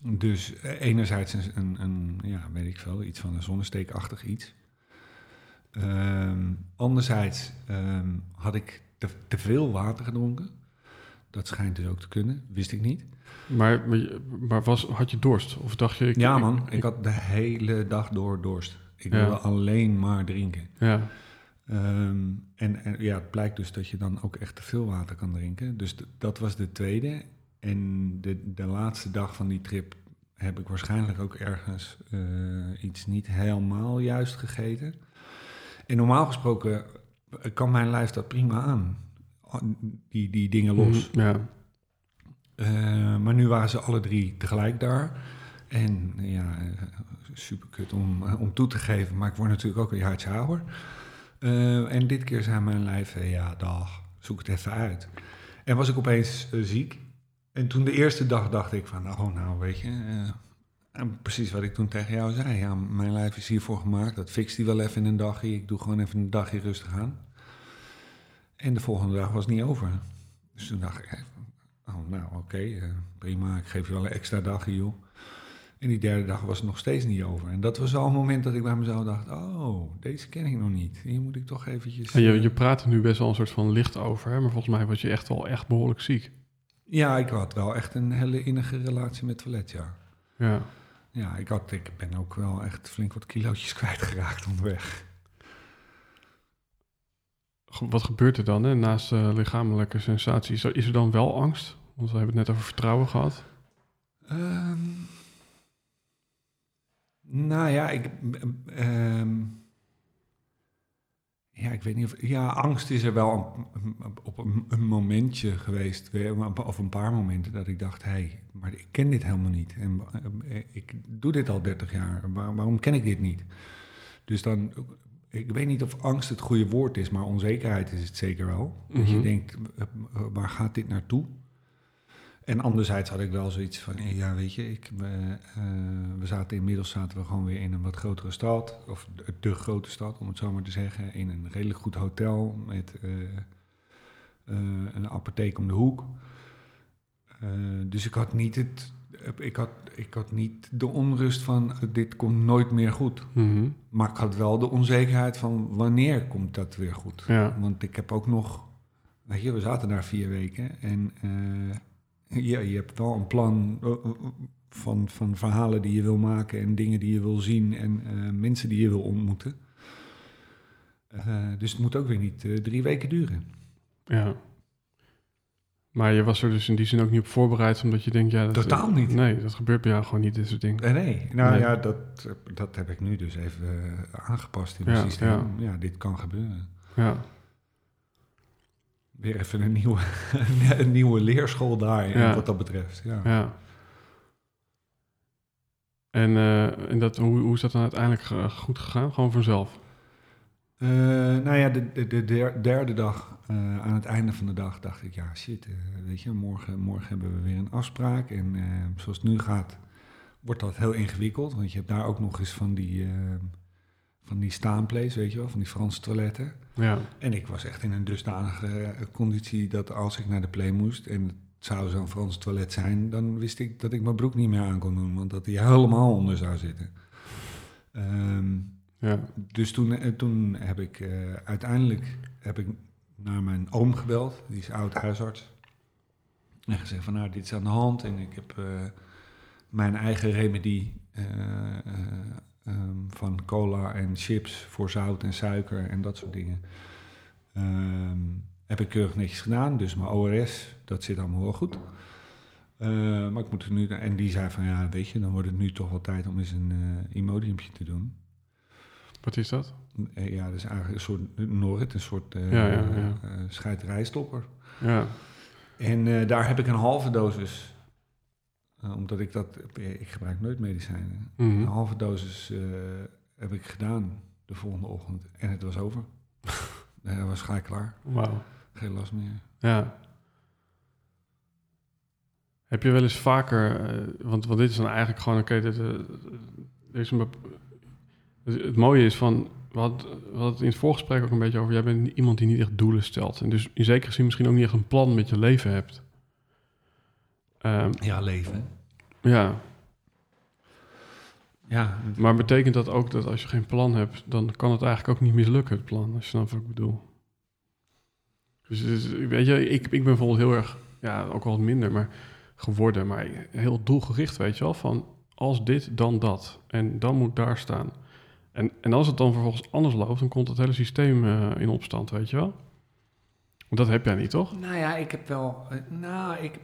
Speaker 2: Dus enerzijds een, een, een, ja, weet ik veel, iets van een zonnesteekachtig iets. Ehm, anderzijds had ik te, te veel water gedronken. Dat schijnt dus ook te kunnen, wist ik niet.
Speaker 1: Maar, maar, was, had je dorst? Of dacht je... ik-
Speaker 2: ja man,
Speaker 1: ik-
Speaker 2: ik had de hele dag door dorst. Ik
Speaker 1: Ja.
Speaker 2: wilde alleen maar drinken.
Speaker 1: Ja,
Speaker 2: Ehm, en, en ja, het blijkt dus dat je dan ook echt te veel water kan drinken. Dus dat was de tweede. En de, de laatste dag van die trip heb ik waarschijnlijk ook ergens eh, iets niet helemaal juist gegeten. En normaal gesproken kan mijn lijf dat prima aan. Die, die dingen los.
Speaker 1: Mhm, ja.
Speaker 2: Eh, maar nu waren ze alle drie tegelijk daar. En ja, eh, super kut om, eh, om toe te geven, maar ik word natuurlijk ook een jaartje ouder. Eh, en dit keer zei mijn lijf, ja, dag, zoek het even uit. En was ik opeens ziek. En toen de eerste dag dacht ik van, oh nou, weet je... en precies wat ik toen tegen jou zei. Ja, mijn lijf is hiervoor gemaakt. Dat fixt hij wel even in een dagje. Ik doe gewoon even een dagje rustig aan. En de volgende dag was het niet over. Dus toen dacht ik, Oh, nou oké, eh, prima. Ik geef je wel een extra dagje, joh. En die derde dag was het nog steeds niet over. En dat was wel een moment dat ik bij mezelf dacht... oh, deze ken ik nog niet. Hier moet ik toch eventjes...
Speaker 1: En je,
Speaker 2: eh,
Speaker 1: je praat er nu best wel een soort van licht over, hè? maar volgens mij was je echt wel echt behoorlijk ziek.
Speaker 2: Ja, ik had wel echt een hele innige relatie met toilet, ja.
Speaker 1: Ja.
Speaker 2: Ja, ik, had, ik ben ook wel echt flink wat kilootjes kwijtgeraakt onderweg.
Speaker 1: Wat gebeurt er dan hè? naast eh, lichamelijke sensaties? Is er dan wel angst? Want we hebben het net over vertrouwen gehad.
Speaker 2: Ehm, nou ja, ik... ehm, ja, ik weet niet of... Ja, angst is er wel een- op een, een momentje geweest, weer, of een paar momenten, dat ik dacht, hé, hey, maar ik ken dit helemaal niet. En eh, ik doe dit al 30 jaar, waar- waarom ken ik dit niet? Dus dan, ik weet niet of angst het goede woord is, maar onzekerheid is het zeker wel. Dat je
Speaker 1: Mhm.
Speaker 2: denkt, eh, waar gaat dit naartoe? En anderzijds had ik wel zoiets van, ja, weet je, ik, we, eh, we zaten inmiddels zaten we gewoon weer in een wat grotere stad, of de, de grote stad, om het zo maar te zeggen, in een redelijk goed hotel met eh, eh, een apotheek om de hoek. Dus ik had niet het, ik had, ik had niet de onrust van, dit komt nooit meer goed.
Speaker 1: Mhm.
Speaker 2: Maar ik had wel de onzekerheid van, wanneer komt dat weer goed?
Speaker 1: Ja.
Speaker 2: Want ik heb ook nog, weet je, we zaten daar vier weken en ja, je hebt wel een plan eh, eh, van, van verhalen die je wil maken en dingen die je wil zien en eh, mensen die je wil ontmoeten. Dus het moet ook weer niet drie weken duren.
Speaker 1: ja. Maar je was er dus in die zin ook niet op voorbereid, omdat je denkt, ja... Dat,
Speaker 2: Totaal niet.
Speaker 1: Nee, dat gebeurt bij jou gewoon niet, dit soort dingen.
Speaker 2: Nee, nou
Speaker 1: Nee.
Speaker 2: ja, dat, dat heb ik nu dus even aangepast in mijn
Speaker 1: Ja,
Speaker 2: systeem.
Speaker 1: ja.
Speaker 2: Ja. dit kan gebeuren.
Speaker 1: Ja.
Speaker 2: Weer even een nieuwe, een nieuwe leerschool daar
Speaker 1: Ja.
Speaker 2: wat dat betreft. Ja.
Speaker 1: Ja. En, eh, en dat, hoe, hoe is dat dan uiteindelijk goed gegaan? Gewoon vanzelf?
Speaker 2: Eh, nou ja, de, de, de der- derde dag, eh, aan het einde van de dag, dacht ik, ja shit, weet je, morgen, morgen hebben we weer een afspraak. En zoals het nu gaat, wordt dat heel ingewikkeld. Want je hebt daar ook nog eens van die, van die staanplays, weet je wel, van die Franse toiletten.
Speaker 1: Ja.
Speaker 2: En ik was echt in een dusdanige eh, conditie dat als ik naar de play moest en het zou zo'n Frans toilet zijn, dan wist ik dat ik mijn broek niet meer aan kon doen, want dat die helemaal onder zou zitten. Ehm,
Speaker 1: Ja.
Speaker 2: dus toen, eh, toen heb ik eh, uiteindelijk heb ik naar mijn oom gebeld, die is oud huisarts. En gezegd van nou, dit is aan de hand en ik heb mijn eigen remedie eh, eh, ehm, van cola en chips voor zout en suiker en dat soort dingen. Ehm, heb ik keurig netjes gedaan, dus mijn ORS, dat zit allemaal wel goed. Eh, maar ik moet er nu, en die zei van ja, weet je, dan wordt het nu toch wel tijd om eens een uh, Imodiumpje te doen.
Speaker 1: Wat is dat?
Speaker 2: Eh, ja, dat is eigenlijk een soort Norit, een soort uh,
Speaker 1: Ja, ja, ja.
Speaker 2: scheidrijstopper.
Speaker 1: Ja,
Speaker 2: En daar heb ik een halve dosis, eh, omdat ik dat, ik gebruik nooit medicijnen.
Speaker 1: Mhm.
Speaker 2: Een halve dosis eh, heb ik gedaan de volgende ochtend en het was over. Hij was gelijk klaar,
Speaker 1: wauw.
Speaker 2: geen last meer.
Speaker 1: Ja. Heb je wel eens vaker, eh, want, want dit is dan eigenlijk gewoon, oké, dit, is een het, mooie is van, hadden het in het voorgesprek ook een beetje over, jij bent iemand die niet echt doelen stelt. En dus in zekere zin misschien ook niet echt een plan met je leven hebt. Ehm,
Speaker 2: Ja, leven.
Speaker 1: ja,
Speaker 2: Ja,
Speaker 1: maar betekent dat ook dat als je geen plan hebt, dan kan het eigenlijk ook niet mislukken, het plan, als je snapt wat ik bedoel. Dus, dus, weet je, ik, ik ben bijvoorbeeld heel erg, ja, ook wel wat minder, maar geworden, maar heel doelgericht, weet je wel, van als dit, dan dat. En dan moet daar staan. En, en als het dan vervolgens anders loopt, dan komt het hele systeem eh, in opstand, weet je wel. Want dat heb jij niet, toch?
Speaker 2: Nou ja, ik heb wel. eh, Nou, ik-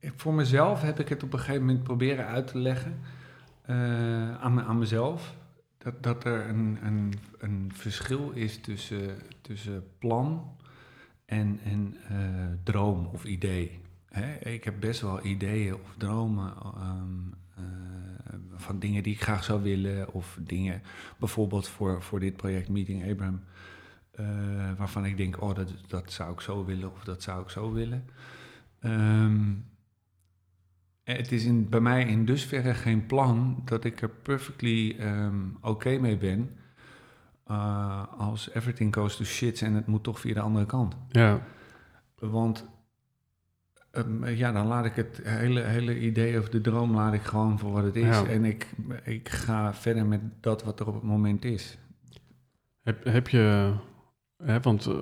Speaker 2: voor mezelf heb ik het op een gegeven moment proberen uit te leggen eh, aan, aan mezelf. Dat, dat er een, een, een verschil is tussen, tussen plan en, en eh, droom of idee. Hè? Ik heb best wel ideeën of dromen ehm, eh, van dingen die ik graag zou willen. Of dingen, bijvoorbeeld voor, voor dit project Meeting Abraham. waarvan ik denk, oh, dat, dat zou ik zo willen of dat zou ik zo willen. Ehm, het is in, bij mij in dusverre geen plan dat ik er perfectly ehm, oké mee ben. eh, als everything goes to shit en het moet toch via de andere kant.
Speaker 1: Ja,
Speaker 2: Want ehm, ja, dan laat ik het hele, hele idee of de droom laat ik gewoon voor wat het is.
Speaker 1: Ja.
Speaker 2: En ik, ik ga verder met dat wat er op het moment is.
Speaker 1: Heb, heb je, hè, want eh,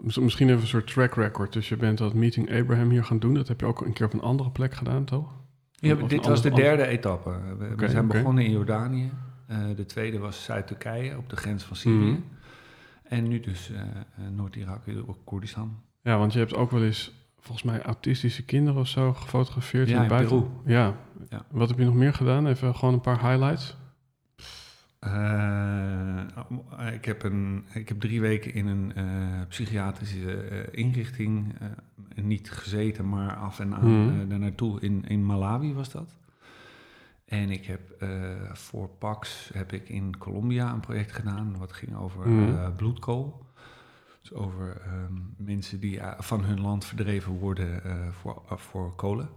Speaker 1: mis- misschien even een soort track record. Dus je bent dat Meeting Abraham hier gaan doen. Dat heb je ook een keer op een andere plek gedaan, toch?
Speaker 2: Ja, dit was de derde etappe. We, zijn begonnen in Jordanië. Eh, de tweede was Zuid-Turkije op de grens van Syrië.
Speaker 1: Mhm.
Speaker 2: En nu dus eh, Noord-Irak, ook Koerdistan.
Speaker 1: Ja, want je hebt ook wel eens, volgens mij, autistische kinderen of zo gefotografeerd
Speaker 2: Ja,
Speaker 1: in
Speaker 2: in
Speaker 1: buiten.
Speaker 2: Peru.
Speaker 1: Ja.
Speaker 2: Ja.
Speaker 1: Wat heb je nog meer gedaan? Even gewoon een paar highlights.
Speaker 2: Eh, ik, heb een, ik heb drie weken in een eh, psychiatrische eh, inrichting niet gezeten, maar af en aan eh, daar naartoe. In, in Malawi was dat. En ik heb voor Pax heb ik in Colombia een project gedaan wat ging over eh, bloedkool. Dus over ehm, mensen die van hun land verdreven worden voor, voor kolen.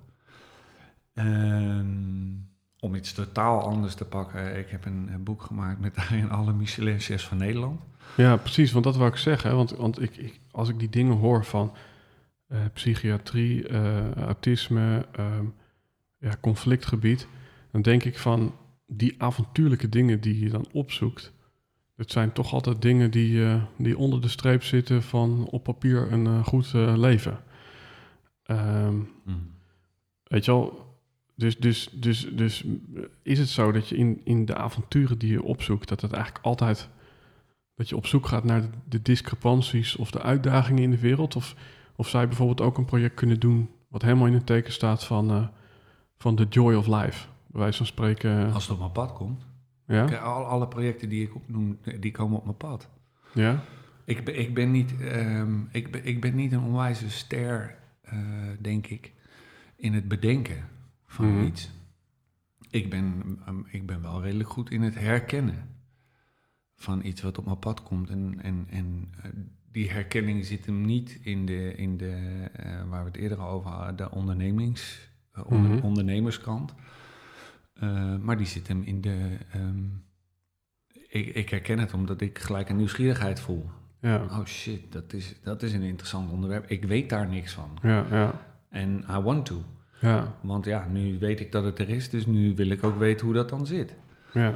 Speaker 2: Ehm, om iets totaal anders te pakken. Ik heb een, een boek gemaakt met daarin alle Michelin-chefs van Nederland.
Speaker 1: Ja, precies, want dat wou ik zeggen. hè, Want, want ik, ik, als ik die dingen hoor van eh, psychiatrie, eh, autisme, ehm, ja, conflictgebied, dan denk ik van die avontuurlijke dingen die je dan opzoekt. Het zijn toch altijd dingen die, eh, die onder de streep zitten van op papier een goed leven. Ehm, Weet je wel, dus, dus, dus, dus is het zo dat je in, in de avonturen die je opzoekt, dat het eigenlijk altijd dat je op zoek gaat naar de, de discrepanties of de uitdagingen in de wereld? Of, of zou je bijvoorbeeld ook een project kunnen doen wat helemaal in het teken staat van, eh, van the joy of life? Bij wijze van spreken.
Speaker 2: Als het op mijn pad komt.
Speaker 1: ja?
Speaker 2: Al, alle projecten die ik opnoem, die komen op mijn pad.
Speaker 1: Ja?
Speaker 2: Ik ben, ik ben, niet, ehm, ik ben, ik ben niet een onwijze ster, eh, denk ik, in het bedenken van
Speaker 1: Mhm.
Speaker 2: iets. Ik ben, ehm, ik ben wel redelijk goed in het herkennen van iets wat op mijn pad komt. En, en, en eh, die herkenning zit hem niet in de, in de eh, waar we het eerder over hadden, de ondernemings, eh, onder-
Speaker 1: Mhm.
Speaker 2: ondernemerskant. Maar die zit hem in de. ehm, ik, ik herken het omdat ik gelijk een nieuwsgierigheid voel.
Speaker 1: Ja.
Speaker 2: Oh shit, dat is, dat is een interessant onderwerp. Ik weet daar niks van.
Speaker 1: Ja, ja,
Speaker 2: En I want to.
Speaker 1: Ja,
Speaker 2: Want ja, nu weet ik dat het er is, dus nu wil ik ook weten hoe dat dan zit.
Speaker 1: ja.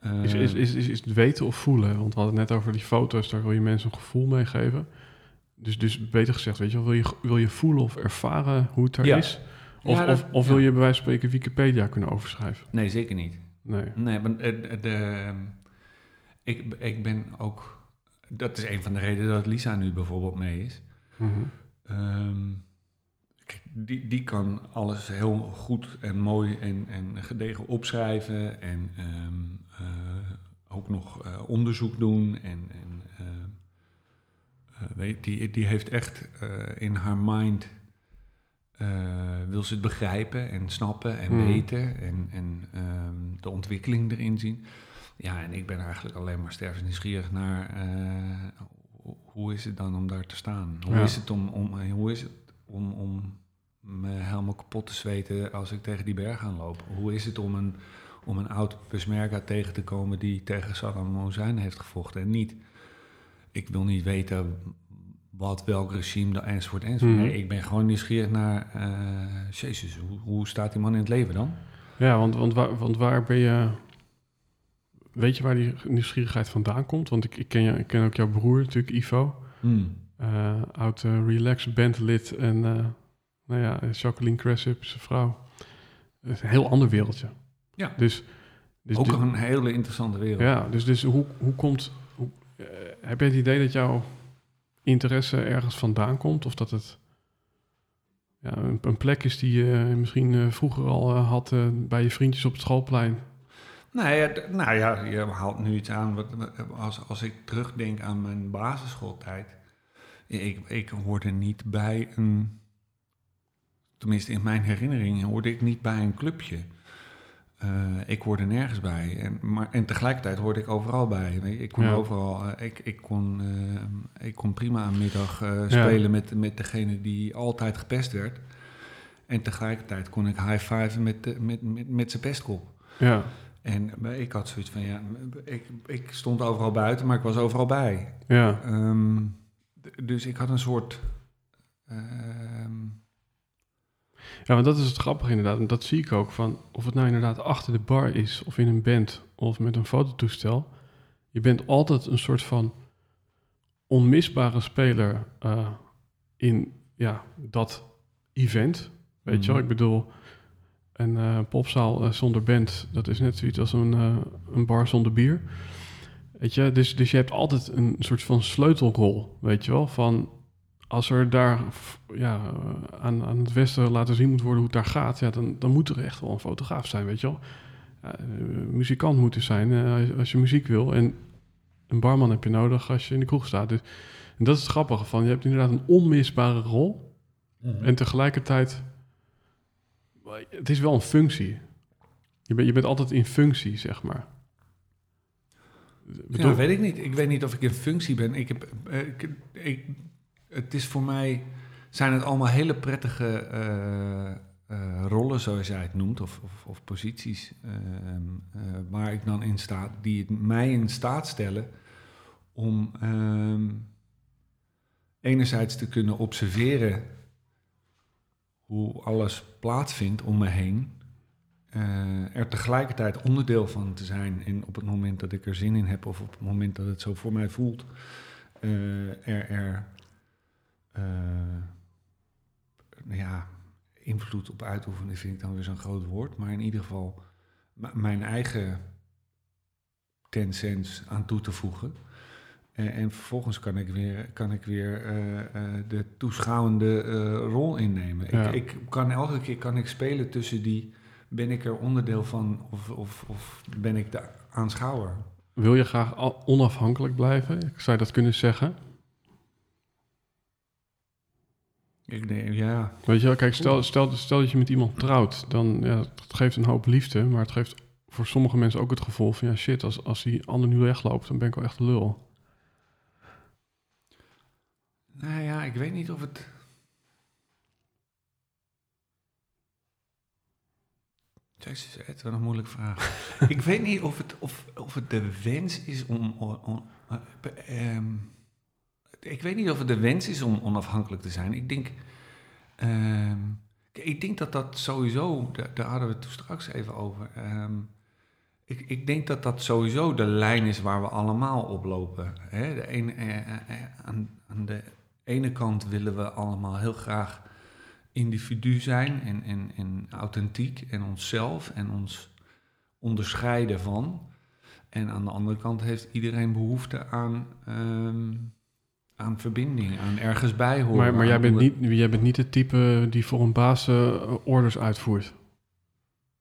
Speaker 2: Eh,
Speaker 1: Is, is, is, is, is het weten of voelen? Want we hadden het net over die foto's, daar wil je mensen een gevoel meegeven. Dus, dus beter gezegd, weet je wel, wil je, wil je voelen of ervaren hoe het er
Speaker 2: Ja.
Speaker 1: is? Of,
Speaker 2: Ja, dat-
Speaker 1: of, of wil je bij wijze van spreken Wikipedia kunnen overschrijven?
Speaker 2: Nee, zeker niet.
Speaker 1: Nee.
Speaker 2: Nee, maar de, de, ik, ik ben ook... Dat is een van de redenen dat Lisa nu bijvoorbeeld mee is. Kijk, die, die kan alles heel goed en mooi en, en gedegen opschrijven. En ehm, eh, ook nog eh, onderzoek doen. En, en eh, weet, die, die heeft echt in haar mind... wil ze het begrijpen en snappen en
Speaker 1: Hmm.
Speaker 2: weten. En, en ehm, de ontwikkeling erin zien. Ja, en ik ben eigenlijk alleen maar stervend nieuwsgierig naar... ho- hoe is het dan om daar te staan? Hoe
Speaker 1: Ja.
Speaker 2: is het om, om, hoe is het om, om me helemaal kapot te zweten als ik tegen die berg aan loop? Hoe is het om een, om een oud Peshmerga tegen te komen die tegen Saddam Hussein heeft gevochten en niet? Ik wil niet weten wat, welk regime, enzovoort, enzovoort.
Speaker 1: Mhm.
Speaker 2: Nee, ik ben gewoon nieuwsgierig naar, eh jezus, hoe, hoe staat die man in het leven dan?
Speaker 1: Ja, want, want, waar, want waar ben je... Weet je waar die nieuwsgierigheid vandaan komt? Want ik, ik, ken, je, ik ken ook jouw broer natuurlijk, Ivo.
Speaker 2: Hmm.
Speaker 1: Eh oud eh, Relax bandlid en eh, nou ja, Jacqueline Cressip, zijn vrouw. Het is een heel ander wereldje.
Speaker 2: Ja.
Speaker 1: Dus, dus
Speaker 2: Ook
Speaker 1: dit-
Speaker 2: een hele interessante wereld.
Speaker 1: ja, dus, dus hoe, hoe komt... Hoe, heb je het idee dat jouw interesse ergens vandaan komt? Of dat het ja, een, een plek is die je misschien vroeger al had bij je vriendjes op het schoolplein?
Speaker 2: D- nou ja, je haalt nu iets aan. Wat, als, als ik terugdenk aan mijn basisschooltijd. Ik, ik hoorde niet bij een. Tenminste, in mijn herinnering hoorde ik niet bij een clubje. Eh, ik hoorde nergens bij. En, maar, en tegelijkertijd hoorde ik overal bij. Ik kon
Speaker 1: Ja.
Speaker 2: overal. eh, ik, ik, kon, eh, ik kon prima aan middag spelen met, met degene die altijd gepest werd. En tegelijkertijd kon ik high-fiven met, de- met, met, met zijn pestkop.
Speaker 1: Ja,
Speaker 2: En maar ik had zoiets van, ja, ik, ik stond overal buiten, maar ik was overal bij.
Speaker 1: ja,
Speaker 2: Ehm, dus ik had een soort... ehm,
Speaker 1: Ja, want dat is het grappige inderdaad. En dat zie ik ook van of het nou inderdaad achter de bar is, of in een band, of met een fototoestel. Je bent altijd een soort van onmisbare speler eh, in ja, dat event. Weet je wel,
Speaker 2: Mhm.
Speaker 1: ik bedoel, een eh, popzaal eh, zonder band, dat is net zoiets als een, een bar zonder bier. Weet je, dus, dus je hebt altijd een soort van sleutelrol, weet je wel, van als er daar ja, aan, aan het westen laten zien moet worden hoe het daar gaat, ja, dan, dan moet er echt wel een fotograaf zijn, weet je wel. Ja, eh, muzikant moet er zijn eh, als, je muziek wil. En een barman heb je nodig als je in de kroeg staat. Dus, en dat is het grappige van, je hebt inderdaad een onmisbare rol. En tegelijkertijd, het is wel een functie. Je, bent je bent altijd in functie, zeg maar.
Speaker 2: Ja,
Speaker 1: Bedoel-
Speaker 2: weet ik niet. Ik weet niet of ik in functie ben. Ik heb, eh, ik, ik, het is voor mij... Zijn het allemaal hele prettige eh, eh, rollen, zoals jij het noemt, of, of, of posities, ehm, eh, waar ik dan in staat, die het mij in staat stellen om ehm, enerzijds te kunnen observeren hoe alles plaatsvindt om me heen. Eh, er tegelijkertijd onderdeel van te zijn. En op het moment dat ik er zin in heb, of op het moment dat het zo voor mij voelt, eh, er, er eh, nou ja, invloed op uitoefenen, vind ik dan weer zo'n groot woord. Maar in ieder geval mijn eigen ten cents aan toe te voegen. En, en vervolgens kan ik weer, kan ik weer de toeschouwende rol innemen.
Speaker 1: Ja.
Speaker 2: Ik, ik kan elke keer kan ik spelen tussen die. Ben ik er onderdeel van of, of, of ben ik de aanschouwer?
Speaker 1: Wil je graag onafhankelijk blijven? Ik zou je dat kunnen zeggen.
Speaker 2: Ik denk, ja.
Speaker 1: Weet je wel, kijk, stel, stel, stel dat je met iemand trouwt, dan ja, het geeft een hoop liefde, maar het geeft voor sommige mensen ook het gevoel van, ja shit, als, als die ander nu wegloopt, dan ben ik wel echt lul.
Speaker 2: Nou ja, ik weet niet of het. Jezus, het is een moeilijke vraag. ik weet niet of het, of, of het de wens is om. eh, ehm, ik weet niet of het de wens is om onafhankelijk te zijn. Ik denk. ehm, ik denk dat dat sowieso. Daar, hadden we het toen straks even over. ehm, ik, ik denk dat dat sowieso de lijn is waar we allemaal op lopen. Hè? De ene, eh, eh, aan, aan de ene kant willen we allemaal heel graag individu zijn en, en, en authentiek en onszelf en ons onderscheiden van. En aan de andere kant heeft iedereen behoefte aan, ehm, aan verbinding, aan ergens bij horen.
Speaker 1: Maar, maar jij, bent niet, jij bent niet het type die voor een baas eh, orders uitvoert.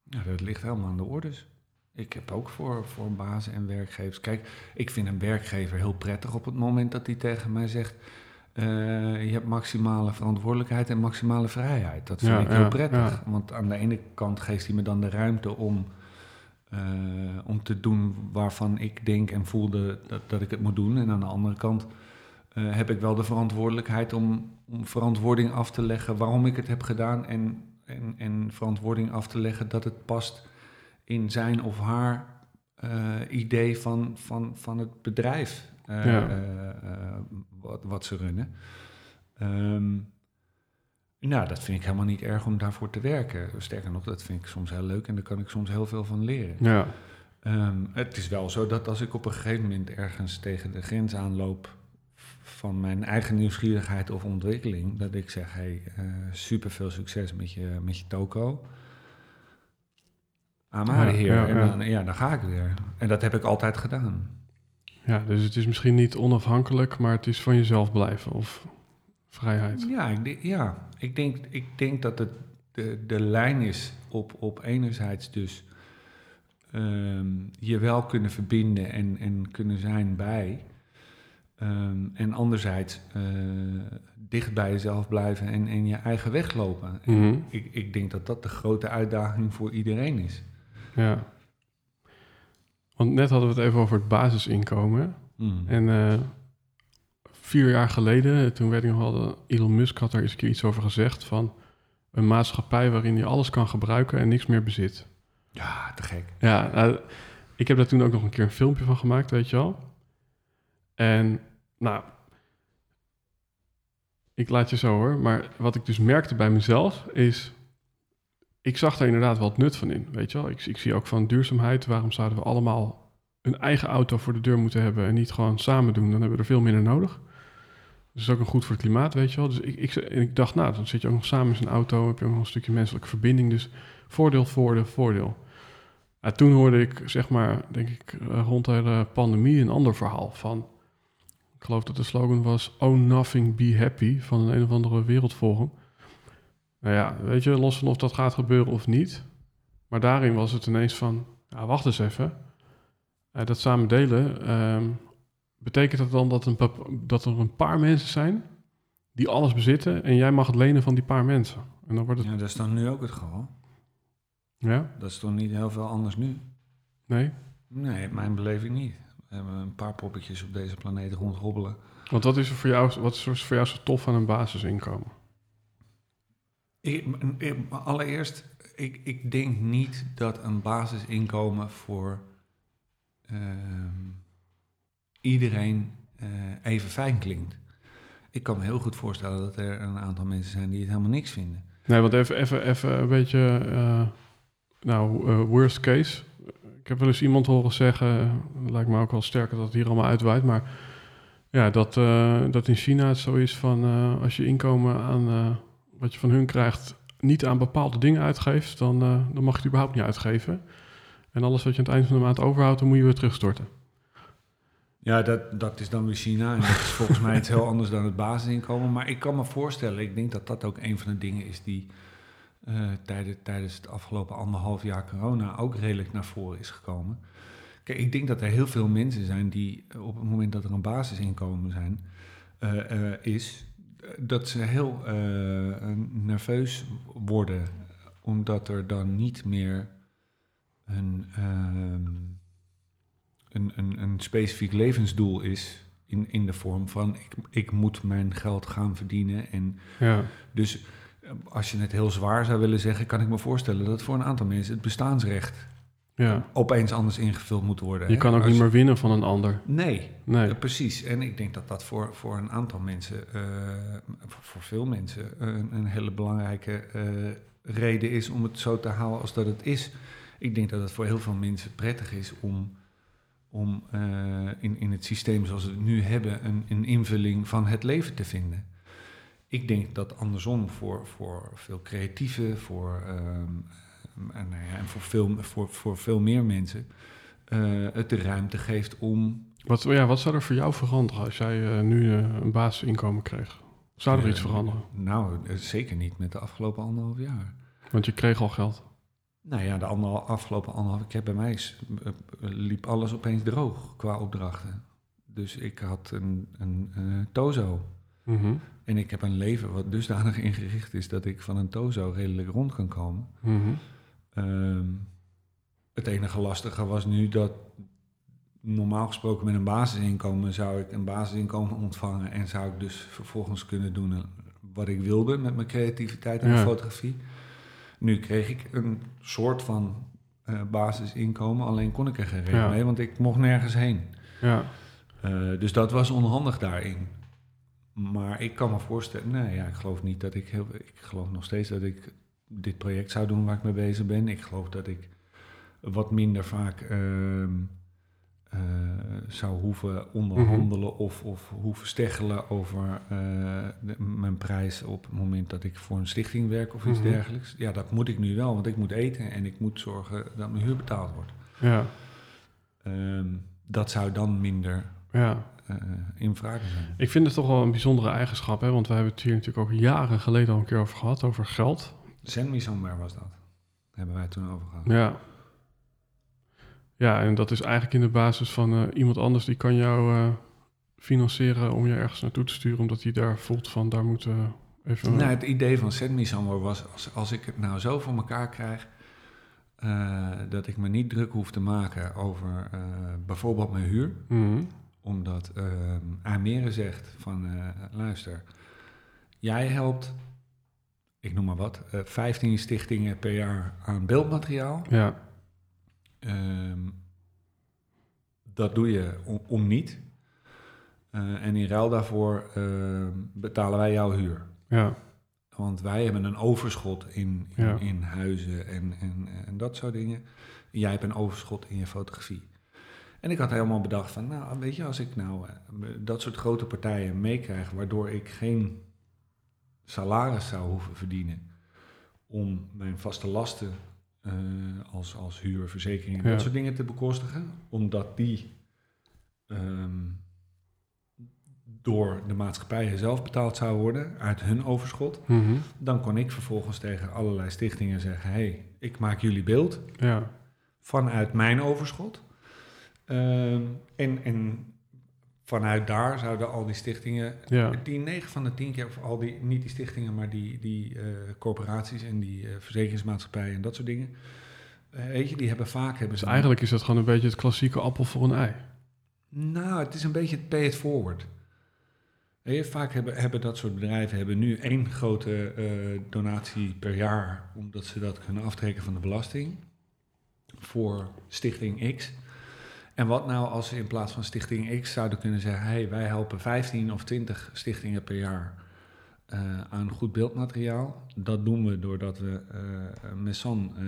Speaker 2: Ja, dat ligt helemaal aan de orders. Ik heb ook voor, voor bazen en werkgevers. Kijk, ik vind een werkgever heel prettig op het moment dat hij tegen mij zegt. Eh, je hebt maximale verantwoordelijkheid en maximale vrijheid. Dat vind
Speaker 1: Ja,
Speaker 2: ik heel
Speaker 1: ja,
Speaker 2: prettig.
Speaker 1: ja.
Speaker 2: Want aan de ene kant geeft hij me dan de ruimte om, eh, om te doen waarvan ik denk en voelde dat, dat ik het moet doen. En aan de andere kant eh, heb ik wel de verantwoordelijkheid om, om verantwoording af te leggen waarom ik het heb gedaan. En, en, en verantwoording af te leggen dat het past in zijn of haar idee van, van, van het bedrijf
Speaker 1: Ja.
Speaker 2: eh, eh, wat, wat ze runnen. Ehm, nou, dat vind ik helemaal niet erg om daarvoor te werken. Sterker nog, dat vind ik soms heel leuk en daar kan ik soms heel veel van leren.
Speaker 1: Ja,
Speaker 2: Ehm, het is wel zo dat als ik op een gegeven moment ergens tegen de grens aanloop van mijn eigen nieuwsgierigheid of ontwikkeling, dat ik zeg: hey, eh super veel succes met je, met je toko.
Speaker 1: Ja,
Speaker 2: maar heer.
Speaker 1: ja,
Speaker 2: en dan, ja, dan ga ik weer. En dat heb ik altijd gedaan.
Speaker 1: Ja, dus het is misschien niet onafhankelijk, maar het is van jezelf blijven of vrijheid.
Speaker 2: Ja, ik, denk- ja. ik, denk, ik denk dat het de, de lijn is op, op enerzijds dus ehm, je wel kunnen verbinden en, en kunnen zijn bij. Ehm, en anderzijds eh, dicht bij jezelf blijven en, en je eigen weg lopen. En
Speaker 1: Mhm.
Speaker 2: ik, ik denk dat dat de grote uitdaging voor iedereen is.
Speaker 1: Ja. Want net hadden we het even over het basisinkomen.
Speaker 2: Mm.
Speaker 1: En eh, vier jaar geleden, toen werd ik nog wel, Elon Musk had daar eens een keer iets over gezegd van een maatschappij waarin je alles kan gebruiken en niks meer bezit.
Speaker 2: Ja, te gek.
Speaker 1: Ja, nou, ik heb daar toen ook nog een keer een filmpje van gemaakt, weet je wel. En nou, ik laat je zo hoor, maar wat ik dus merkte bij mezelf is, ik zag daar inderdaad wel nut van in, weet je wel. Ik, ik zie ook van duurzaamheid, waarom zouden we allemaal een eigen auto voor de deur moeten hebben en niet gewoon samen doen, dan hebben we er veel minder nodig. Dat is ook een goed voor het klimaat, weet je wel. Dus ik, ik, ik dacht, nou, dan zit je ook nog samen in zo'n auto, heb je ook nog een stukje menselijke verbinding. Dus voordeel, voordeel, voordeel. Toen hoorde ik, zeg maar, denk ik, eh, rond de pandemie een ander verhaal van... Ik geloof dat de slogan was Own Nothing, Be Happy van een, een of andere wereldforum. Nou ja, weet je, los van of dat gaat gebeuren of niet. Maar daarin was het ineens van, ja, wacht eens even. Eh, dat samen delen, ehm, betekent dat dan dat, een, dat er een paar mensen zijn die alles bezitten en jij mag het lenen van die paar mensen? En dan wordt het,
Speaker 2: Ja, dat is dan nu ook het geval.
Speaker 1: ja,
Speaker 2: Dat is toch niet heel veel anders nu?
Speaker 1: nee?
Speaker 2: Nee, mijn beleving niet. We hebben een paar poppetjes op deze planeet rondhobbelen.
Speaker 1: Want wat is er voor jou, wat is voor jou zo tof aan een basisinkomen?
Speaker 2: Ik, allereerst, ik, ik denk niet dat een basisinkomen voor ehm, iedereen eh, even fijn klinkt. Ik kan me heel goed voorstellen dat er een aantal mensen zijn die het helemaal niks vinden.
Speaker 1: Nee, want even, even, even een beetje, eh, nou, eh, worst case. Ik heb wel eens iemand horen zeggen, lijkt me ook wel sterker dat het hier allemaal uitwaait, maar ja, dat, dat in China het zo is van als je inkomen aan wat je van hun krijgt niet aan bepaalde dingen uitgeeft, dan, eh, dan mag je het überhaupt niet uitgeven. En alles wat je aan het eind van de maand overhoudt, dan moet je weer terugstorten.
Speaker 2: Ja, dat, dat is dan weer China. En dat is volgens mij iets heel anders dan het basisinkomen. Maar ik kan me voorstellen, ik denk dat dat ook een van de dingen is die eh, tijdens, tijdens het afgelopen anderhalf jaar corona ook redelijk naar voren is gekomen. Kijk, ik denk dat er heel veel mensen zijn die op het moment dat er een basisinkomen zijn, eh, is, dat ze heel eh, nerveus worden, omdat er dan niet meer een. ehm, een, een, een specifiek levensdoel is in, in de vorm van ik, ik moet mijn geld gaan verdienen. En
Speaker 1: Ja,
Speaker 2: dus eh, als je het heel zwaar zou willen zeggen, kan ik me voorstellen dat voor een aantal mensen het bestaansrecht
Speaker 1: ja.
Speaker 2: opeens anders ingevuld moet worden.
Speaker 1: Je
Speaker 2: hè.
Speaker 1: kan ook
Speaker 2: Als-
Speaker 1: niet meer winnen van een ander.
Speaker 2: Nee,
Speaker 1: Nee.
Speaker 2: eh, precies. En ik denk dat dat voor, voor een aantal mensen, eh, voor, veel mensen, een, een hele belangrijke eh, reden is om het zo te houden als dat het is. Ik denk dat het voor heel veel mensen prettig is om, om in, in het systeem zoals we het nu hebben een, een invulling van het leven te vinden. Ik denk dat andersom voor, voor veel creatieven, voor ehm, en, nou en voor, veel, voor, voor veel meer mensen eh, het de ruimte geeft om.
Speaker 1: Wat, ja, wat zou er voor jou veranderen als jij eh, nu eh, een basisinkomen kreeg? Zou er iets veranderen?
Speaker 2: Nou, zeker niet met de afgelopen anderhalf jaar.
Speaker 1: Want je kreeg al geld.
Speaker 2: Nou ja, de anderhal, afgelopen anderhalf jaar bij mij is, liep alles opeens droog qua opdrachten. Dus ik had een, een, tozo.
Speaker 1: Mhm,
Speaker 2: En ik heb een leven wat dusdanig ingericht is dat ik van een tozo redelijk rond kan komen.
Speaker 1: mhm.
Speaker 2: Ehm, het enige lastige was nu dat normaal gesproken met een basisinkomen zou ik een basisinkomen ontvangen en zou ik dus vervolgens kunnen doen wat ik wilde met mijn creativiteit en
Speaker 1: Ja.
Speaker 2: fotografie. Nu kreeg ik een soort van eh, basisinkomen, alleen kon ik er geen reden
Speaker 1: Ja.
Speaker 2: mee, want ik mocht nergens heen.
Speaker 1: Ja,
Speaker 2: Eh, dus dat was onhandig daarin. Maar ik kan me voorstellen, nee, ja, ik geloof niet dat ik heel. Ik geloof nog steeds dat ik dit project zou doen waar ik mee bezig ben. Ik geloof dat ik wat minder vaak ehm, eh, zou hoeven onderhandelen of, of hoeven steggelen over eh, de- mijn prijs op het moment dat ik voor een stichting werk of iets
Speaker 1: Mhm.
Speaker 2: dergelijks. Ja, dat moet ik nu wel, want ik moet eten en ik moet zorgen dat mijn huur betaald wordt.
Speaker 1: ja,
Speaker 2: Ehm, dat zou dan minder
Speaker 1: ja.
Speaker 2: eh, in vraag zijn.
Speaker 1: Ik vind het toch wel een bijzondere eigenschap, hè? want we hebben het hier natuurlijk ook jaren geleden al een keer over gehad, over geld.
Speaker 2: Send me somewhere was dat. Hebben wij toen over gehad.
Speaker 1: Ja. Ja, en dat is eigenlijk in de basis van eh, iemand anders die kan jou eh, financieren om je ergens naartoe te sturen, omdat hij daar voelt van daar moet eh, even...
Speaker 2: Nou, het idee van Send me somewhere was, als, als ik het nou zo voor elkaar krijg, dat ik me niet druk hoef te maken over bijvoorbeeld mijn huur.
Speaker 1: Mhm.
Speaker 2: Omdat uh, Amere zegt van, luister, jij helpt, ik noem maar wat, eh 15 stichtingen per jaar aan beeldmateriaal.
Speaker 1: Ja,
Speaker 2: Ehm, dat doe je om, om niet. Eh, en in ruil daarvoor ehm, betalen wij jouw huur.
Speaker 1: ja,
Speaker 2: Want wij hebben een overschot in, in,
Speaker 1: Ja.
Speaker 2: in huizen en, en, en dat soort dingen. Jij hebt een overschot in je fotografie. En ik had helemaal bedacht van, nou weet je, als ik nou eh, dat soort grote partijen meekrijg, waardoor ik geen salaris zou hoeven verdienen om mijn vaste lasten eh, als, als huur, verzekering en dat soort dingen te bekostigen, omdat die ehm, door de maatschappijen zelf betaald zou worden uit hun overschot,
Speaker 1: mhm.
Speaker 2: dan kon ik vervolgens tegen allerlei stichtingen zeggen: hey, ik maak jullie beeld
Speaker 1: ja,
Speaker 2: vanuit mijn overschot. Ehm, en, en vanuit daar zouden al die stichtingen,
Speaker 1: ja,
Speaker 2: die 9 van de 10 keer, of al die, niet die stichtingen, maar die, die eh, corporaties en die eh, verzekeringsmaatschappijen en dat soort dingen. eh, weet je, die hebben vaak hebben
Speaker 1: dus
Speaker 2: ze.
Speaker 1: eigenlijk is dat gewoon een beetje het klassieke appel voor een ei.
Speaker 2: Nou, het is een beetje het pay it forward. Vaak hebben, hebben dat soort bedrijven hebben nu één grote eh, donatie per jaar, omdat ze dat kunnen aftrekken van de belasting voor Stichting X. En wat nou als ze in plaats van Stichting X zouden kunnen zeggen: hey, wij helpen 15 of 20 stichtingen per jaar eh, aan goed beeldmateriaal. Dat doen we doordat we eh Messan eh,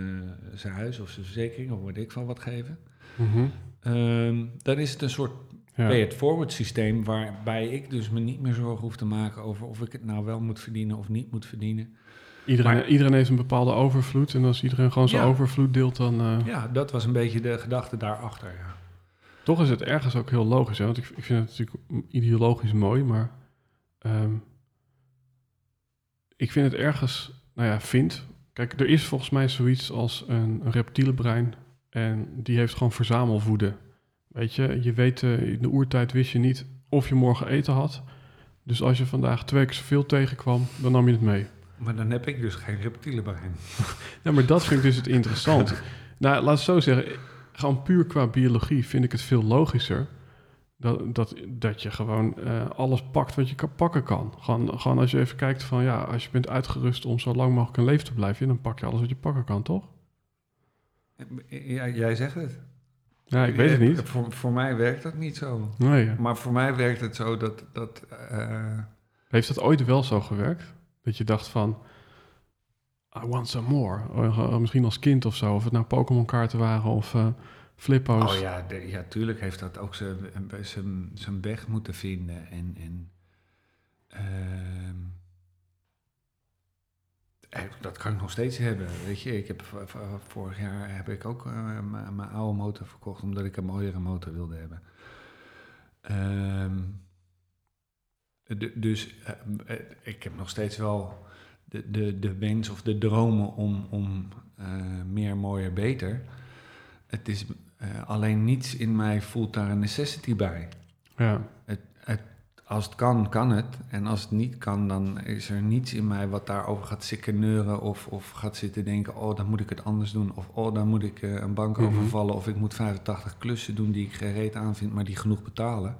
Speaker 2: zijn huis of zijn verzekering of weet ik van wat geven.
Speaker 1: Mhm.
Speaker 2: Ehm, dan is het een soort
Speaker 1: Ja.
Speaker 2: pay-it-forward systeem waarbij ik dus me niet meer zorgen hoef te maken over of ik het nou wel moet verdienen of niet moet verdienen.
Speaker 1: Iedereen,
Speaker 2: Maar-
Speaker 1: iedereen heeft een bepaalde overvloed en als iedereen gewoon zijn
Speaker 2: Ja.
Speaker 1: overvloed deelt, dan...
Speaker 2: Ja, dat was een beetje de gedachte daarachter. Ja.
Speaker 1: Toch is het ergens ook heel logisch, hè? want ik, ik vind het natuurlijk ideologisch mooi, maar ehm, ik vind het ergens, nou ja, vind. Kijk, er is volgens mij zoiets als een, een reptiele brein en die heeft gewoon verzamelvoeden. Weet je, je weet, eh, in de oertijd wist je niet of je morgen eten had. Dus als je vandaag twee keer zoveel tegenkwam, dan nam je het mee.
Speaker 2: Maar dan heb ik dus geen reptiele brein.
Speaker 1: Ja, maar dat vind ik dus het interessante. nou, laat het zo zeggen. Gewoon puur qua biologie vind ik het veel logischer... dat, dat, dat je gewoon eh, alles pakt wat je kan pakken kan. Gewoon, gewoon als je even kijkt van... ja, als je bent uitgerust om zo lang mogelijk in leven te blijven... dan pak je alles wat je pakken kan, toch?
Speaker 2: Ja, jij zegt het.
Speaker 1: Ja, ik weet het niet.
Speaker 2: Voor, voor mij werkt dat niet zo.
Speaker 1: Nee, ja.
Speaker 2: Maar voor mij werkt het zo dat. dat eh,
Speaker 1: Heeft dat ooit wel zo gewerkt? Dat je dacht van... I want some more. Eh, misschien als kind of zo. Of het nou Pokémon kaarten waren of eh flippo's.
Speaker 2: oh ja, ja, tuurlijk heeft dat ook zijn, weg moeten vinden. En, en ehm, eh, dat kan ik nog steeds hebben. Weet je, ik heb vorig jaar heb ik ook eh, mijn oude motor verkocht omdat ik een mooiere motor wilde hebben. Ehm, dus eh, eh, ik heb nog steeds wel de, de, de wens of de dromen om, om eh, meer, mooier, beter. Het is eh, alleen niets in mij voelt daar een necessity bij.
Speaker 1: Ja,
Speaker 2: Als het kan, kan het. En als het niet kan, dan is er niets in mij wat daarover gaat zitten neuren of, of gaat zitten denken, oh, dan moet ik het anders doen. Of oh, dan moet ik eh, een bank
Speaker 1: Mhm.
Speaker 2: overvallen. Of ik moet 85 klussen doen die ik gereed aanvind, maar die genoeg betalen.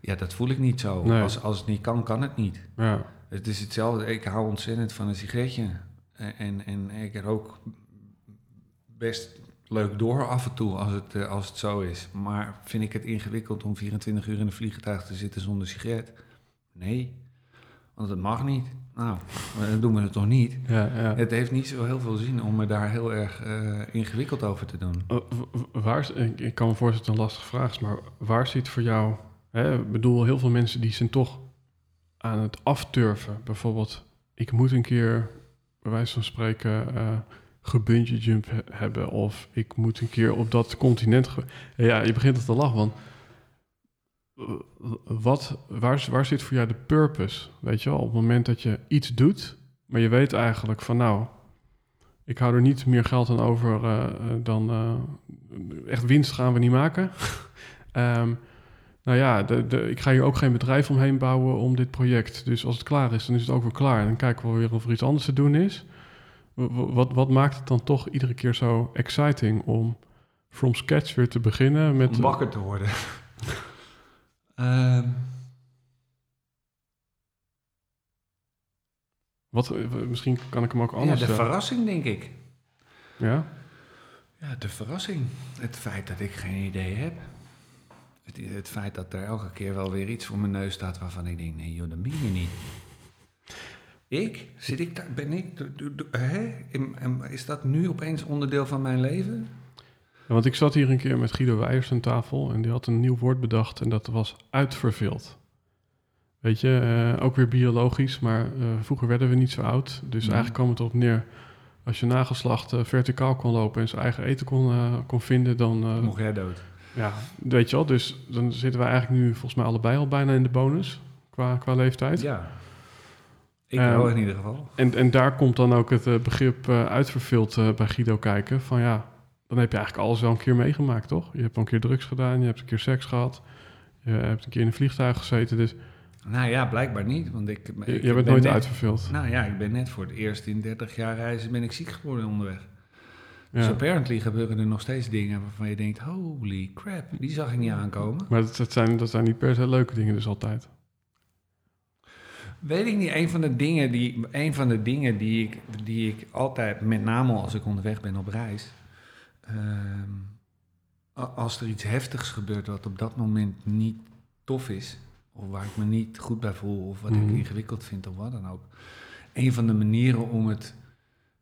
Speaker 2: Ja, dat voel ik niet zo.
Speaker 1: Nee.
Speaker 2: Als, als het niet kan, kan het niet.
Speaker 1: ja,
Speaker 2: Het is hetzelfde. Ik hou ontzettend van een sigaretje. En, en, ik rook best leuk door af en toe als het, eh, als het zo is. Maar vind ik het ingewikkeld om 24 uur in een vliegtuig te zitten zonder sigaret? Nee, want het mag niet. Nou, dan doen we het toch niet.
Speaker 1: ja. ja.
Speaker 2: Het heeft niet zo heel veel zin om me daar heel erg eh, ingewikkeld over te doen.
Speaker 1: Uh, waar, ik kan me voorstellen dat het een lastige vraag is, maar waar zit voor jou... Hè, ik bedoel, heel veel mensen die zijn toch aan het afturven. Bijvoorbeeld, ik moet een keer, bij wijze van spreken, eh gebungee jump he- hebben. Of ik moet een keer op dat continent... ja, je begint al te lachen, want... eh, Wat, waar, waar zit voor jou de purpose? Weet je wel, op het moment dat je iets doet, maar je weet eigenlijk van nou, ik hou er niet meer geld aan over eh, dan echt winst gaan we niet maken. Ehm, nou ja, de, de, ik ga hier ook geen bedrijf omheen bouwen om dit project. Dus als het klaar is, dan is het ook weer klaar. En dan kijken we weer of er iets anders te doen is. Wat, wat maakt het dan toch iedere keer zo exciting om from scratch weer te beginnen met...
Speaker 2: Om wakker te worden. Ehm,
Speaker 1: Wat, misschien kan ik hem ook
Speaker 2: ja,
Speaker 1: anders
Speaker 2: de
Speaker 1: stellen.
Speaker 2: verrassing, denk ik.
Speaker 1: Ja?
Speaker 2: Ja, de verrassing. Het feit dat ik geen idee heb. Het, het feit dat er elke keer wel weer iets voor mijn neus staat waarvan ik denk, nee joh, dat ben je niet. Ik? Zit ik daar? Ben ik? hè? Is dat nu opeens onderdeel van mijn leven?
Speaker 1: Ja, want ik zat hier een keer met Guido Weijers aan tafel en die had een nieuw woord bedacht en dat was uitverveeld. Weet je, eh, ook weer biologisch, maar eh, vroeger werden we niet zo oud. Dus eigenlijk kwam het erop neer, als je nageslacht eh, verticaal kon lopen en zijn eigen eten kon, kon vinden, dan,
Speaker 2: Mocht jij dood?
Speaker 1: Ja, weet je wel. Dus dan zitten we eigenlijk nu volgens mij allebei al bijna in de bonus qua, qua leeftijd.
Speaker 2: Ja. Ik
Speaker 1: Ehm,
Speaker 2: wel in ieder geval.
Speaker 1: En, en daar komt dan ook het eh, begrip eh, uitverveeld eh, bij Guido kijken. Van ja, dan heb je eigenlijk alles wel een keer meegemaakt, toch? Je hebt al een keer drugs gedaan, je hebt een keer seks gehad. Je hebt een keer in een vliegtuig gezeten. Dus
Speaker 2: Nou ja, blijkbaar niet. Want ik,
Speaker 1: je,
Speaker 2: ik
Speaker 1: je bent
Speaker 2: ben
Speaker 1: nooit
Speaker 2: net-
Speaker 1: uitverveeld.
Speaker 2: Nou ja, ik ben net voor het eerst in 30 jaar reizen ben ik ziek geworden onderweg. Dus
Speaker 1: Ja.
Speaker 2: apparently gebeuren er nog steeds dingen waarvan je denkt, holy crap, die zag ik niet aankomen.
Speaker 1: Maar dat, dat, zijn, dat zijn niet per se leuke dingen dus altijd.
Speaker 2: Weet ik niet, een van de dingen die, een van de dingen die, ik, die ik altijd, met name als ik onderweg ben op reis, ehm, als er iets heftigs gebeurt wat op dat moment niet tof is, of waar ik me niet goed bij voel, of wat
Speaker 1: Mhm.
Speaker 2: ik ingewikkeld vind, of wat dan ook. Een van de manieren om het,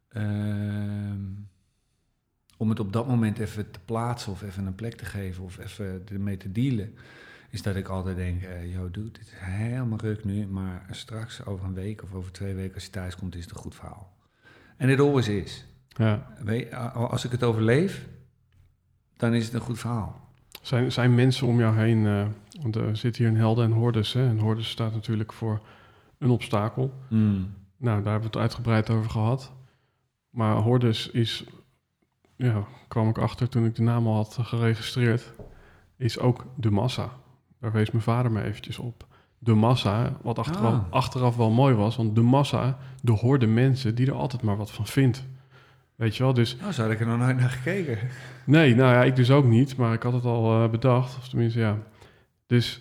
Speaker 2: ehm, om het op dat moment even te plaatsen, of even een plek te geven, of even ermee te dealen, is dat ik altijd denk, eh yo dude, dit is helemaal ruk nu, maar straks over een week of over twee weken als je thuis komt, is het een goed verhaal. En it always is.
Speaker 1: Ja.
Speaker 2: Weet, als ik het overleef, dan is het een goed verhaal.
Speaker 1: Zijn, zijn mensen om jou heen, eh, want er zit hier een helden en hordes. Hè? En hordes staat natuurlijk voor een obstakel.
Speaker 2: Mm.
Speaker 1: Nou, daar hebben we het uitgebreid over gehad. Maar Hordes is, ja, kwam ik achter toen ik de naam al had geregistreerd, is ook de massa. Daar wees mijn vader me eventjes op. De massa, wat achteraf,
Speaker 2: Ah.
Speaker 1: achteraf wel mooi was, want de massa, de horde mensen die er altijd maar wat van vindt. Weet je wel, dus
Speaker 2: Nou, zo had ik er nog nooit naar gekeken.
Speaker 1: nee, nou ja, ik dus ook niet, maar ik had het al eh, bedacht, of tenminste ja. Dus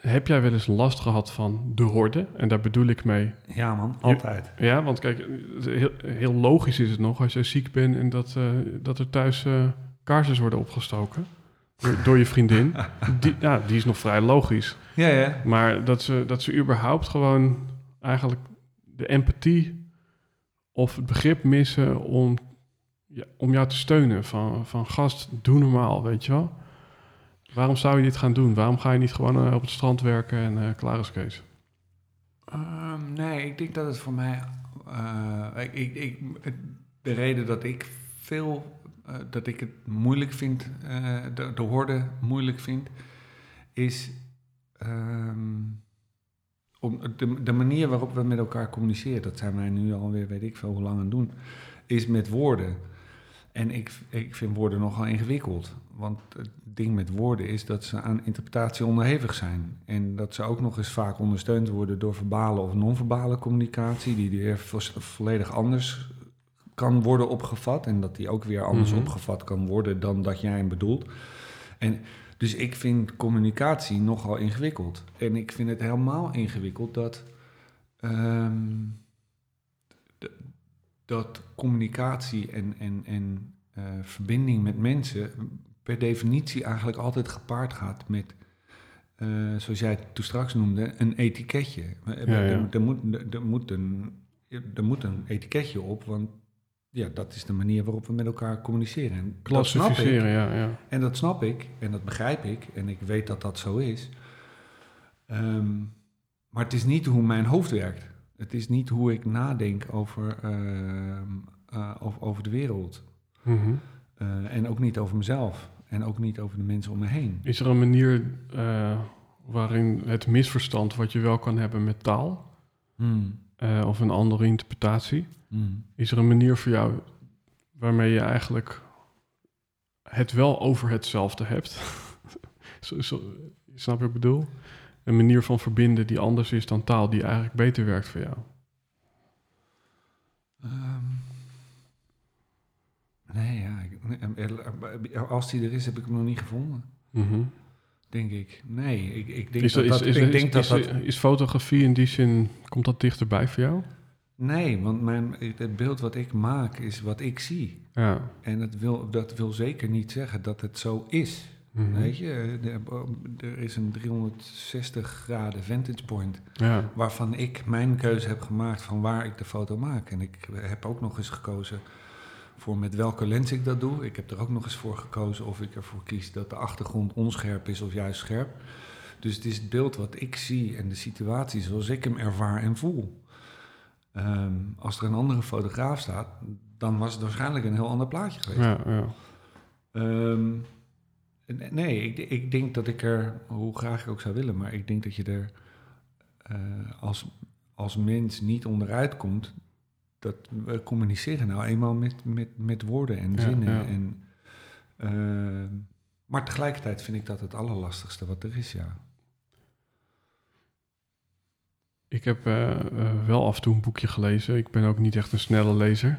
Speaker 1: heb jij wel eens last gehad van de horde? En daar bedoel ik mee
Speaker 2: Ja man, altijd.
Speaker 1: ja, want kijk, heel, heel logisch is het nog als je ziek bent en dat, eh, dat er thuis eh kaarsjes worden opgestoken door, door je vriendin. Die, ja, die is nog vrij logisch.
Speaker 2: Ja, ja.
Speaker 1: Maar dat ze, dat ze überhaupt gewoon eigenlijk de empathie of het begrip missen om, ja, om jou te steunen. Van, van gast, doe normaal, weet je wel. Waarom zou je dit gaan doen? Waarom ga je niet gewoon eh, op het strand werken en eh klaar is Kees?
Speaker 2: Ehm, nee, ik denk dat het voor mij eh, ik, ik, de reden dat ik veel, dat ik het moeilijk vind, de, de horde moeilijk vind, is ehm, om de, de manier waarop we met elkaar communiceren. Dat zijn wij nu alweer, weet ik veel hoe lang aan doen, is met woorden. En ik, ik vind woorden nogal ingewikkeld. Want het ding met woorden is dat ze aan interpretatie onderhevig zijn. En dat ze ook nog eens vaak ondersteund worden door verbale of non-verbale communicatie, die weer vo- volledig anders kan worden opgevat. En dat die ook weer anders
Speaker 1: Mhm.
Speaker 2: opgevat kan worden dan dat jij hem bedoelt. En dus ik vind communicatie nogal ingewikkeld. En ik vind het helemaal ingewikkeld dat. ehm, dat communicatie en, en, en eh, verbinding met mensen per definitie eigenlijk altijd gepaard gaat met, eh, zoals jij het toen straks noemde, een etiketje. Er-
Speaker 1: Ja, ja.
Speaker 2: Er, er moet, er, er moet een, er moet een etiketje op, want ja, dat is de manier waarop we met elkaar communiceren. En dat snap ik.
Speaker 1: Klassificeren, ja, ja.
Speaker 2: En dat snap ik en dat begrijp ik en ik weet dat dat zo is. Ehm, maar het is niet hoe mijn hoofd werkt. Het is niet hoe ik nadenk over, ehm, eh, over, over de wereld.
Speaker 1: Mhm.
Speaker 2: Eh, en ook niet over mezelf. En ook niet over de mensen om me heen.
Speaker 1: Is er een manier eh, waarin het misverstand wat je wel kan hebben met taal
Speaker 2: Hmm,
Speaker 1: of een andere interpretatie,
Speaker 2: hmm.
Speaker 1: is er een manier voor jou waarmee je eigenlijk het wel over hetzelfde hebt? zo, zo, snap je wat ik bedoel? Een manier van verbinden die anders is dan taal, die eigenlijk beter werkt voor jou.
Speaker 2: Ehm, nee, ja. als die er is, heb ik hem nog niet gevonden.
Speaker 1: Mhm.
Speaker 2: Denk ik. Nee, ik, ik denk
Speaker 1: Is,
Speaker 2: dat
Speaker 1: is,
Speaker 2: dat...
Speaker 1: is,
Speaker 2: ik
Speaker 1: is,
Speaker 2: denk dat dat
Speaker 1: is fotografie in die zin, komt dat dichterbij voor jou?
Speaker 2: nee, want mijn, het beeld wat ik maak is wat ik zie.
Speaker 1: Ja.
Speaker 2: En dat wil, dat wil zeker niet zeggen dat het zo is.
Speaker 1: Mhm.
Speaker 2: Weet je, er, er is een 360 graden vantage point
Speaker 1: Ja.
Speaker 2: waarvan ik mijn keuze heb gemaakt van waar ik de foto maak. En ik heb ook nog eens gekozen voor met welke lens ik dat doe. Ik heb er ook nog eens voor gekozen of ik ervoor kies dat de achtergrond onscherp is of juist scherp. Dus het is het beeld wat ik zie en de situatie zoals ik hem ervaar en voel. Ehm, als er een andere fotograaf staat, dan was het waarschijnlijk een heel ander plaatje geweest.
Speaker 1: Ja, ja.
Speaker 2: Ehm, nee, ik, ik denk dat ik er, hoe graag ik ook zou willen, maar ik denk dat je er eh, als, als mens niet onderuit komt. Dat we communiceren nou eenmaal met, met, met woorden en
Speaker 1: Ja,
Speaker 2: zinnen.
Speaker 1: ja.
Speaker 2: En, ehm, maar tegelijkertijd vind ik dat het allerlastigste wat er is, ja.
Speaker 1: Ik heb eh, eh, wel af en toe een boekje gelezen. Ik ben ook niet echt een snelle lezer.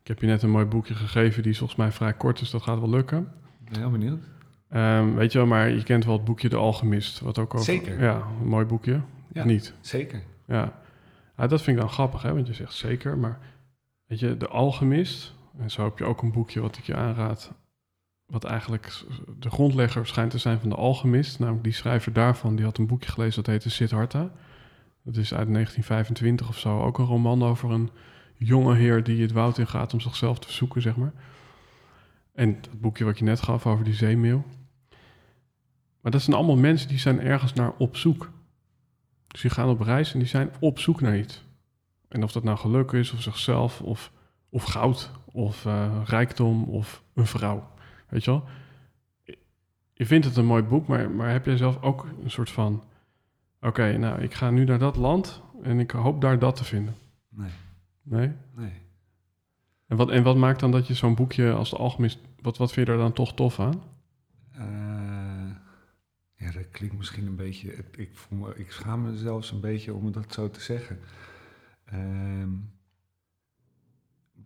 Speaker 1: Ik heb je net een mooi boekje gegeven, die is volgens mij vrij kort, dus dat gaat wel lukken.
Speaker 2: Heel benieuwd.
Speaker 1: Ehm, weet je wel, maar je kent wel het boekje De Alchemist. Wat ook over,
Speaker 2: Zeker.
Speaker 1: Ja, een mooi boekje.
Speaker 2: Ja.
Speaker 1: Niet?
Speaker 2: Zeker.
Speaker 1: Ja. ja, dat vind ik dan grappig, hè, want je zegt zeker. Maar weet je, De Alchemist, en zo heb je ook een boekje wat ik je aanraad, wat eigenlijk de grondlegger schijnt te zijn van De Alchemist. Namelijk die schrijver daarvan, die had een boekje gelezen dat heette Siddhartha. Dat is uit 1925 of zo. Ook een roman over een jonge heer die het woud in gaat om zichzelf te zoeken, zeg maar. En het boekje wat je net gaf over die zeemeeuw. Maar dat zijn allemaal mensen die zijn ergens naar op zoek. Dus die gaan op reis en die zijn op zoek naar iets. En of dat nou geluk is, of zichzelf, of, of goud, of eh, rijkdom, of een vrouw. Weet je wel? Je vindt het een mooi boek, maar, maar heb jij zelf ook een soort van... Oké, nou, ik ga nu naar dat land en ik hoop daar dat te vinden.
Speaker 2: Nee,
Speaker 1: Nee?
Speaker 2: nee.
Speaker 1: En wat, en wat maakt dan dat je zo'n boekje als de alchemist... Wat, wat vind je daar dan toch tof aan?
Speaker 2: Eh, ja, dat klinkt misschien een beetje. Ik, voel me, ik schaam me zelfs een beetje om dat zo te zeggen. Ehm,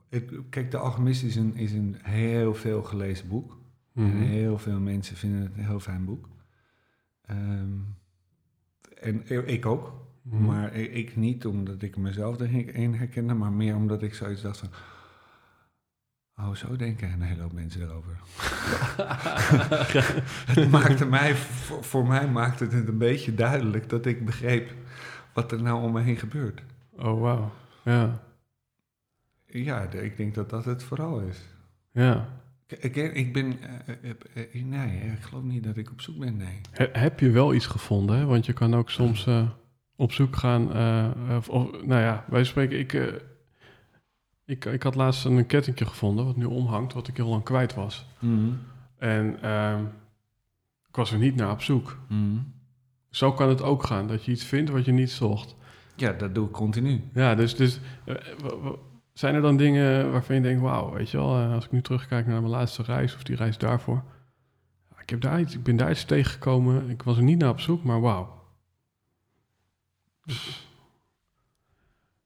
Speaker 2: het- kijk, De Alchemist is een, is een heel veel gelezen boek. En
Speaker 1: Mhm.
Speaker 2: heel veel mensen vinden het een heel fijn boek. Ehm, en ik ook.
Speaker 1: Mhm.
Speaker 2: Maar i- ik niet omdat ik mezelf erin herkende, maar meer omdat ik zoiets dacht van... Oh, zo denken een hele hoop mensen erover. het maakte mij, voor, voor mij maakte het een beetje duidelijk dat ik begreep wat er nou om me heen gebeurt.
Speaker 1: Oh, wauw. Ja,
Speaker 2: Ja, ik denk dat dat het vooral is.
Speaker 1: ja.
Speaker 2: Ik, ik, ben... eh, eh, eh, nee, ik geloof niet dat ik op zoek ben, nee.
Speaker 1: He- heb je wel iets gevonden, hè? Want je kan ook soms op zoek gaan. of, nou ja, wij spreken. Ik, ik, ik had laatst een kettingje gevonden wat nu omhangt, wat ik heel lang kwijt was. En ehm, ik was er niet naar op zoek. Zo kan het ook gaan, dat je iets vindt wat je niet zocht.
Speaker 2: Ja, dat doe ik continu.
Speaker 1: Ja, dus, dus eh, zijn er dan dingen waarvan je denkt, wauw, weet je wel, eh, als ik nu terugkijk naar mijn laatste reis of die reis daarvoor. Ik, heb daar iets, ik ben daar iets tegengekomen, ik was er niet naar op zoek, maar wauw.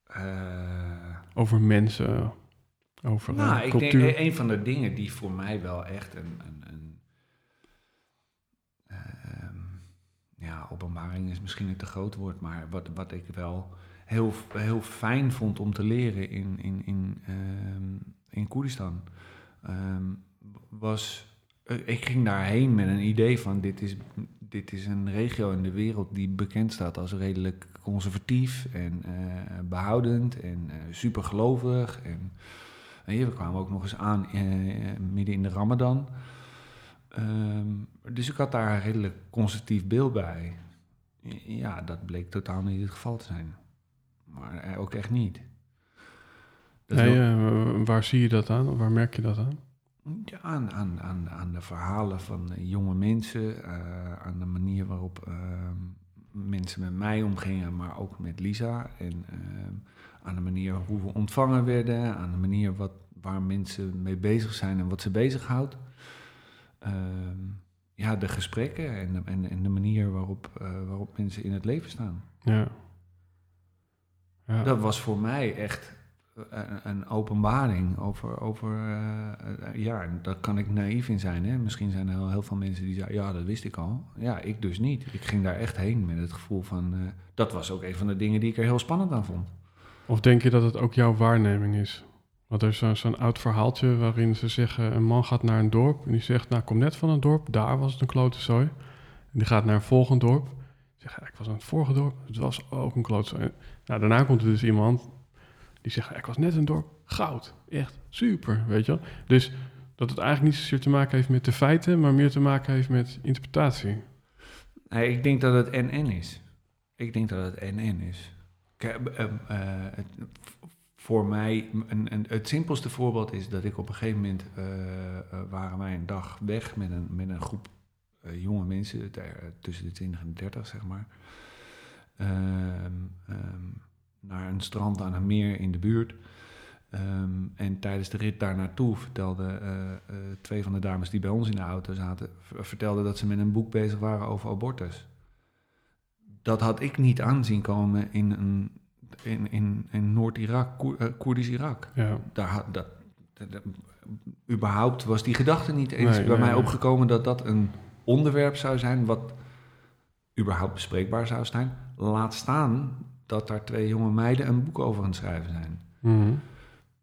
Speaker 2: Eh,
Speaker 1: Over mensen, over eh,
Speaker 2: nou, ik
Speaker 1: cultuur.
Speaker 2: denk een van de dingen die voor mij wel echt een, een, een ehm, ja, openbaring is misschien een te groot woord, maar wat, wat ik wel heel, heel fijn vond om te leren in, in, in, ehm, in Koerdistan, ehm, was, eh, ik ging daarheen met een idee van dit is, dit is een regio in de wereld die bekend staat als redelijk conservatief en eh, behoudend en eh, supergelovig en en hier, we kwamen ook nog eens aan eh, midden in de Ramadan. Ehm, dus ik had daar een redelijk conservatief beeld bij. Ja, dat bleek totaal niet het geval te zijn. Maar eh, ook echt niet.
Speaker 1: Nee, eh, waar zie je dat aan? Waar merk je dat aan?
Speaker 2: Ja, aan, aan, aan, aan de verhalen van eh, jonge mensen, eh, aan de manier waarop ehm, mensen met mij omgingen, maar ook met Lisa. En ehm, aan de manier hoe we ontvangen werden, aan de manier wat, waar mensen mee bezig zijn en wat ze bezighoudt. Ehm, ja, de gesprekken en de, en, en de manier waarop, eh, waarop mensen in het leven staan.
Speaker 1: Ja. ja.
Speaker 2: Dat was voor mij echt een, openbaring over, over eh, eh, ja, daar kan ik naïef in zijn. Hè? Misschien zijn er heel, veel mensen die zeggen, ja, dat wist ik al. Ja, ik dus niet. Ik ging daar echt heen met het gevoel van, eh, dat was ook een van de dingen die ik er heel spannend aan vond.
Speaker 1: Of denk je dat het ook jouw waarneming is? Want er is zo- zo'n oud verhaaltje waarin ze zeggen... een man gaat naar een dorp en die zegt... nou, ik kom net van een dorp, daar was het een klote die gaat naar een volgend dorp. Zegt, ik was aan het vorige dorp, het was ook een klote. Nou, daarna komt er dus iemand die zegt... ja, ik was net een dorp, goud, echt super, weet je wel. Dus dat het eigenlijk niet zozeer te maken heeft met de feiten... maar meer te maken heeft met interpretatie.
Speaker 2: Nee, ik denk dat het NN is. Ik denk dat het NN is. Kijk, eh, eh, het, voor mij, een, een, het simpelste voorbeeld is dat ik op een gegeven moment eh, eh, waren wij een dag weg met een, met een groep jonge mensen, tussen de 20 en de 30 zeg maar. Ehm, ehm, naar een strand aan een meer in de buurt. Ehm, en tijdens de rit daar naartoe vertelden eh, eh, twee van de dames die bij ons in de auto zaten, vertelden dat ze met een boek bezig waren over abortus. Dat had ik niet aanzien komen in, een, in, in, in Noord-Irak, Koer- eh, Koerdisch Irak.
Speaker 1: Ja,
Speaker 2: Daar, had- dat, dat- dat- überhaupt was die gedachte niet eens
Speaker 1: Nee,
Speaker 2: bij
Speaker 1: nee,
Speaker 2: mij
Speaker 1: nee.
Speaker 2: opgekomen dat dat een onderwerp zou zijn wat überhaupt bespreekbaar zou zijn. Laat staan dat daar twee jonge meiden een boek over aan het schrijven zijn.
Speaker 1: Mhm.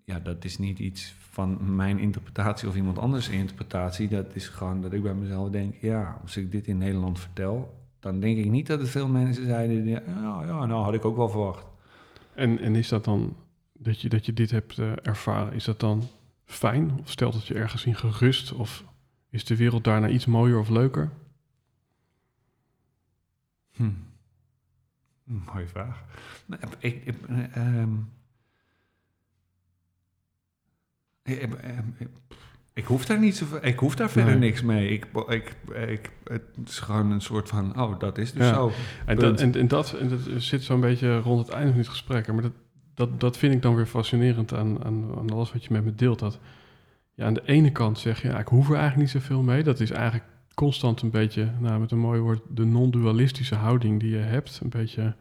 Speaker 2: Ja, dat is niet iets van mijn interpretatie of iemand anders interpretatie. Dat is gewoon dat ik bij mezelf denk, ja, als ik dit in Nederland vertel, dan denk ik niet dat er veel mensen zeiden, ja, ja nou had ik ook wel verwacht.
Speaker 1: En, en is dat dan, dat je, dat je dit hebt eh, ervaren, is dat dan fijn? Of stelt het je ergens in gerust? Of is de wereld daarna iets mooier of leuker?
Speaker 2: Hm. Mooie vraag. Nou, Ik, ik, eh, ehm, ik, ik, ik- hoef daar niet ik hoef daar verder
Speaker 1: Nee.
Speaker 2: niks mee. Ik, ik, ik, het is gewoon een soort van, oh, dat is dus
Speaker 1: Ja.
Speaker 2: zo.
Speaker 1: En dat, en, en, dat, en dat zit zo'n beetje rond het einde van dit gesprek. Maar dat, dat, dat vind ik dan weer fascinerend aan, aan, aan alles wat je met me deelt. Dat ja, aan de ene kant zeg je, ja, ik hoef er eigenlijk niet zoveel mee. Dat is eigenlijk constant een beetje, nou, met een mooi woord, de non-dualistische houding die je hebt. Een beetje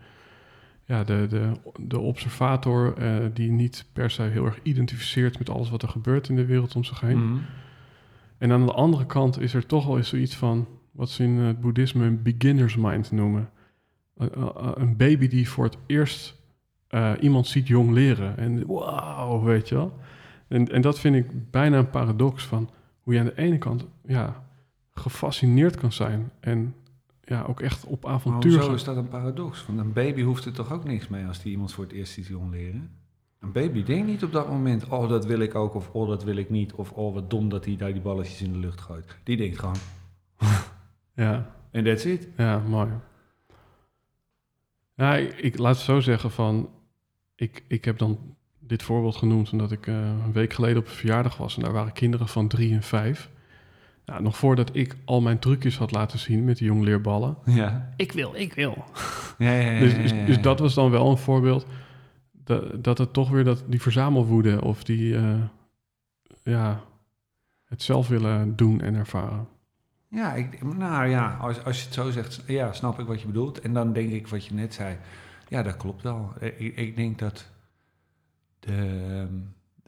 Speaker 1: ja, de, de, de observator eh, die niet per se heel erg identificeert met alles wat er gebeurt in de wereld om zich heen.
Speaker 2: Mhm.
Speaker 1: En aan de andere kant is er toch wel eens zoiets van wat ze in het boeddhisme een beginner's mind noemen. Eh, eh, Een baby die voor het eerst iemand ziet jong leren. En wauw, weet je wel. En, en dat vind ik bijna een paradox van hoe je aan de ene kant ja, gefascineerd kan zijn. En ja, ook echt op
Speaker 2: Maar
Speaker 1: avontuur
Speaker 2: hoezo
Speaker 1: gaan.
Speaker 2: is dat een paradox? Want een baby hoeft er toch ook niks mee als die iemand voor het eerst iets jong leren? Een baby denkt niet op dat moment, oh dat wil ik ook, of oh dat wil ik niet, of oh wat dom dat hij daar die balletjes in de lucht gooit. Die denkt gewoon,
Speaker 1: Ja,
Speaker 2: en that's it.
Speaker 1: ja, mooi. Ik, ik laat het zo zeggen van... Ik, ik heb dan dit voorbeeld genoemd omdat ik eh, een week geleden op een verjaardag was... en daar waren kinderen van drie en vijf. Nou, nog voordat ik al mijn trucjes had laten zien met die jongleerballen...
Speaker 2: Ja.
Speaker 1: Ik wil, ik wil.
Speaker 2: Ja, ja, ja,
Speaker 1: Dus,
Speaker 2: ja,
Speaker 1: dus, dus dat was dan wel een voorbeeld... Dat, dat het toch weer dat, die verzamelwoede of die... eh, ja, het zelf willen doen en ervaren.
Speaker 2: Ja, ik, nou ja, als, als je het zo zegt, ja, snap ik wat je bedoelt. En dan denk ik wat je net zei. Ja, dat klopt wel. Ik, ik denk dat de, ehm,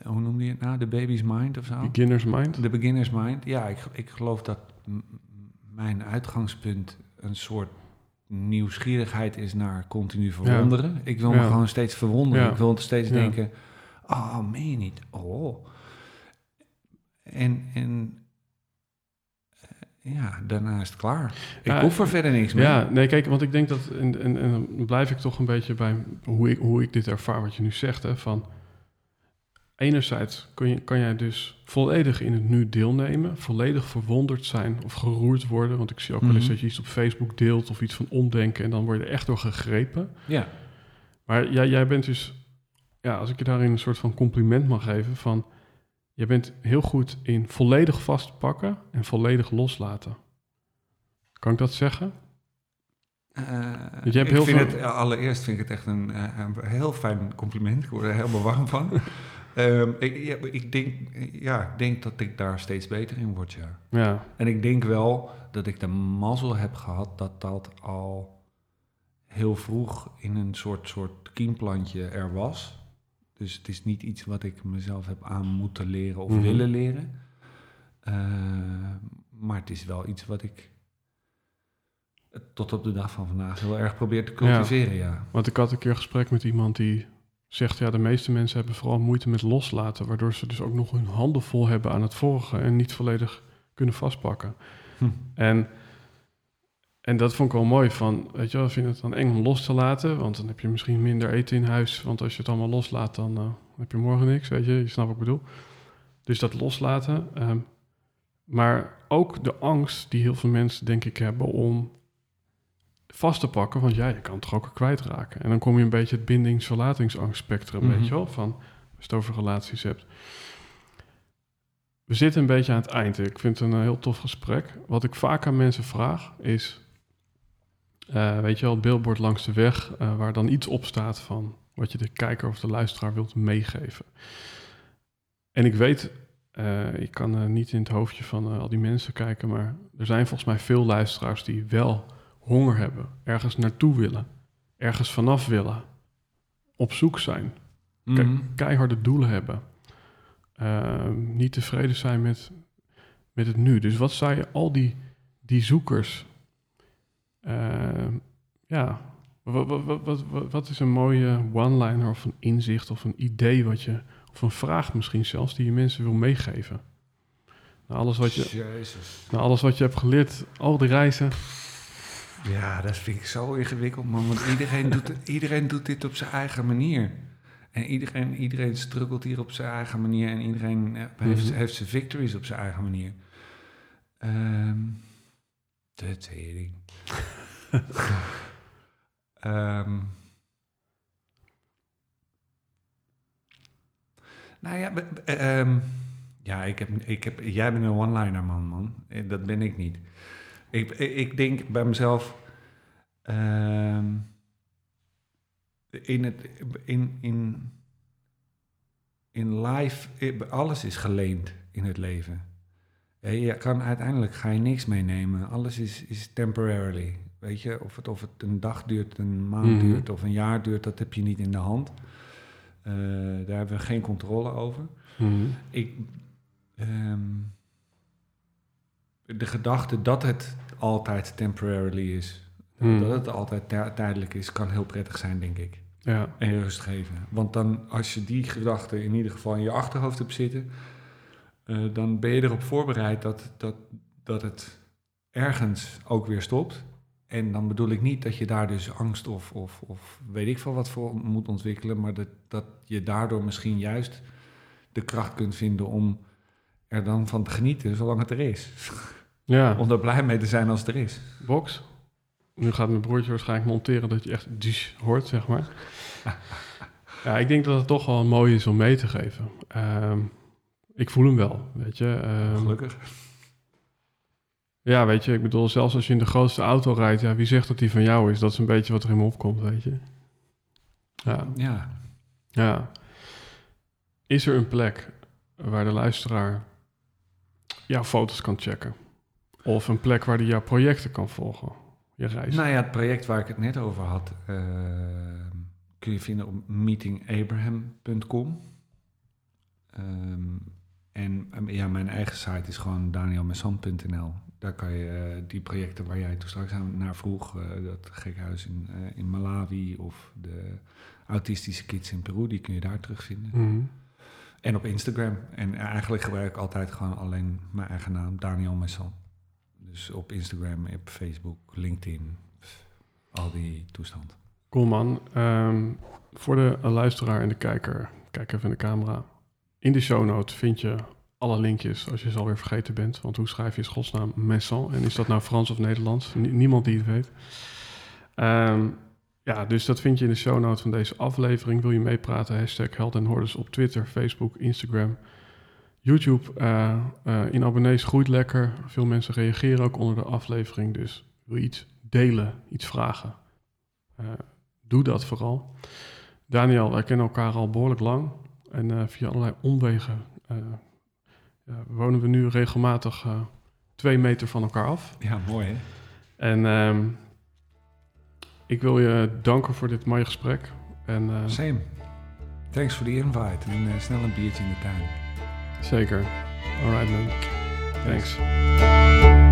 Speaker 2: hoe noemde je het nou? De baby's mind of zo?
Speaker 1: Beginner's mind.
Speaker 2: De beginner's mind. Ja, ik, ik geloof dat mijn uitgangspunt een soort nieuwsgierigheid is naar continu verwonderen. Ik wil me gewoon steeds verwonderen.
Speaker 1: Ja.
Speaker 2: Ik wil steeds denken, oh, meen je niet? Oh. En, en eh, ja, daarna is het klaar. Ik hoef er verder niks mee.
Speaker 1: Ja, nee, kijk, want ik denk dat, en, en, en dan blijf ik toch een beetje bij hoe ik, hoe ik dit ervaar, wat je nu zegt, hè, van enerzijds kun je, kan jij dus volledig in het nu deelnemen, volledig verwonderd zijn of geroerd worden, want ik zie ook wel eens
Speaker 2: Mhm.
Speaker 1: dat je iets op Facebook deelt of iets van omdenken en dan word je er echt door gegrepen.
Speaker 2: Ja.
Speaker 1: Maar jij, jij bent dus, ja, als ik je daarin een soort van compliment mag geven, van je bent heel goed in volledig vastpakken en volledig loslaten. Kan ik dat zeggen?
Speaker 2: Eh,
Speaker 1: Want je hebt
Speaker 2: ik
Speaker 1: heel
Speaker 2: vind
Speaker 1: veel-
Speaker 2: het, allereerst vind ik het echt een, eh, een heel fijn compliment. Ik word er helemaal warm van. Ehm, ik, ja, ik, denk, ja, ik denk dat ik daar steeds beter in word, ja.
Speaker 1: Ja,
Speaker 2: En ik denk wel dat ik de mazzel heb gehad dat dat al heel vroeg in een soort, soort kiemplantje er was. Dus het is niet iets wat ik mezelf heb aan moeten leren of
Speaker 1: Mhm.
Speaker 2: willen leren. Eh, maar het is wel iets wat ik tot op de dag van vandaag heel erg probeer te cultiveren, ja.
Speaker 1: want ik had een keer een gesprek met iemand die zegt, ja, de meeste mensen hebben vooral moeite met loslaten, waardoor ze dus ook nog hun handen vol hebben aan het vorige en niet volledig kunnen vastpakken.
Speaker 2: Hm.
Speaker 1: En, en dat vond ik wel mooi van, weet je wel, vind je het dan eng om los te laten, want dan heb je misschien minder eten in huis, want als je het allemaal loslaat, dan eh, heb je morgen niks, weet je, je snapt wat ik bedoel. Dus dat loslaten, ehm, maar ook de angst die heel veel mensen denk ik hebben om vast te pakken, want ja, je kan het toch ook kwijtraken. En dan kom je een beetje het bindings-verlatingsangstspectrum,
Speaker 2: Mhm.
Speaker 1: weet je wel, van als je het over relaties hebt. We zitten een beetje aan het eind. Ik vind het een heel tof gesprek. Wat ik vaak aan mensen vraag is, eh, weet je wel, het billboard langs de weg, eh, waar dan iets op staat van wat je de kijker of de luisteraar wilt meegeven. En ik weet, eh, ik kan niet in het hoofdje van al die mensen kijken, maar er zijn volgens mij veel luisteraars die wel honger hebben, ergens naartoe willen, ergens vanaf willen, op zoek zijn, ke-
Speaker 2: Mhm.
Speaker 1: keiharde doelen hebben, Ehm, niet tevreden zijn met, met het nu. Dus wat zou je al die, die zoekers, ehm, ja, wat, wat, wat, wat, wat is een mooie one-liner of een inzicht of een idee wat je, of een vraag misschien zelfs, die je mensen wil meegeven? Nou, alles wat je, nou, alles wat je hebt geleerd, al die reizen.
Speaker 2: Ja, dat vind ik zo ingewikkeld, man. Want iedereen doet, iedereen doet dit op zijn eigen manier. En iedereen, iedereen struggelt hier op zijn eigen manier. En iedereen eh, heeft,
Speaker 1: Mhm.
Speaker 2: heeft zijn victories op zijn eigen manier. Ehm de tering. Ehm nou ja, ehm, ja ik heb, ik heb, jij bent een one-liner man, man. Eh, Dat ben ik niet. Ik, ik denk bij mezelf... ehm, in, het, in, in, in life, alles is geleend in het leven. Eh, Je kan, uiteindelijk ga je niks meenemen. Alles is, is temporarily. Weet je, of het, of het een dag duurt, een maand
Speaker 1: Mhm.
Speaker 2: duurt of een jaar duurt, dat heb je niet in de hand. Eh, daar hebben we geen controle over.
Speaker 1: Mhm.
Speaker 2: Ik, ehm, de gedachte dat het altijd temporarily is,
Speaker 1: Hmm.
Speaker 2: dat het altijd tij- tijdelijk is, kan heel prettig zijn, denk ik.
Speaker 1: Ja,
Speaker 2: En rust geven. Want dan, als je die gedachte in ieder geval in je achterhoofd hebt zitten, eh, dan ben je erop voorbereid dat, dat, dat het ergens ook weer stopt. En dan bedoel ik niet dat je daar dus angst of, of, of weet ik veel wat voor moet ontwikkelen, maar dat, dat je daardoor misschien juist de kracht kunt vinden om er dan van te genieten, zolang het er is.
Speaker 1: ja.
Speaker 2: Om er blij mee te zijn als het er is.
Speaker 1: Box, Nu gaat mijn broertje waarschijnlijk monteren dat je echt dus hoort, zeg maar. ja, ik denk dat het toch wel mooi is om mee te geven. Ehm, ik voel hem wel, weet je. Ehm,
Speaker 2: Gelukkig.
Speaker 1: Ja, weet je, ik bedoel, zelfs als je in de grootste auto rijdt, ja, wie zegt dat die van jou is? Dat is een beetje wat er in me opkomt, weet je. Ja,
Speaker 2: Ja.
Speaker 1: ja. Is er een plek waar de luisteraar jouw foto's kan checken? Of een plek waar hij jouw projecten kan volgen? Je reis?
Speaker 2: Nou ja, het project waar ik het net over had, eh, kun je vinden op meetingabraham.com. Ehm, en um, ja, mijn eigen site is gewoon danielmessan.nl. Daar kan je eh, die projecten waar jij toen straks aan naar vroeg, eh, dat gekhuis in, in Malawi of de autistische kids in Peru, die kun je daar terugvinden.
Speaker 1: Mhm.
Speaker 2: En op Instagram. En eigenlijk gebruik ik altijd gewoon alleen mijn eigen naam, Daniel Messan. Dus op Instagram, op Facebook, LinkedIn, al die toestand.
Speaker 1: Cool man. Ehm, voor de luisteraar en de kijker, kijk even in de camera. In de show notes vind je alle linkjes als je ze alweer vergeten bent. Want hoe schrijf je godsnaam Messan? En is dat nou Frans of Nederlands? Ni- niemand die het weet. Ehm, ja, dus dat vind je in de show notes van deze aflevering. Wil je meepraten? Hashtag Held en Hordes op Twitter, Facebook, Instagram, YouTube. eh, eh, in abonnees groeit lekker. Veel mensen reageren ook onder de aflevering. Dus wil je iets delen, iets vragen? Eh, doe dat vooral. Daniel, wij kennen elkaar al behoorlijk lang. En via allerlei omwegen wonen we nu regelmatig twee meter van elkaar af.
Speaker 2: Ja, mooi hè?
Speaker 1: En ehm, ik wil je danken voor dit mooie gesprek. En
Speaker 2: Same. Thanks voor de invite en snel een biertje in de tuin.
Speaker 1: Zeker. Alright man. Thanks.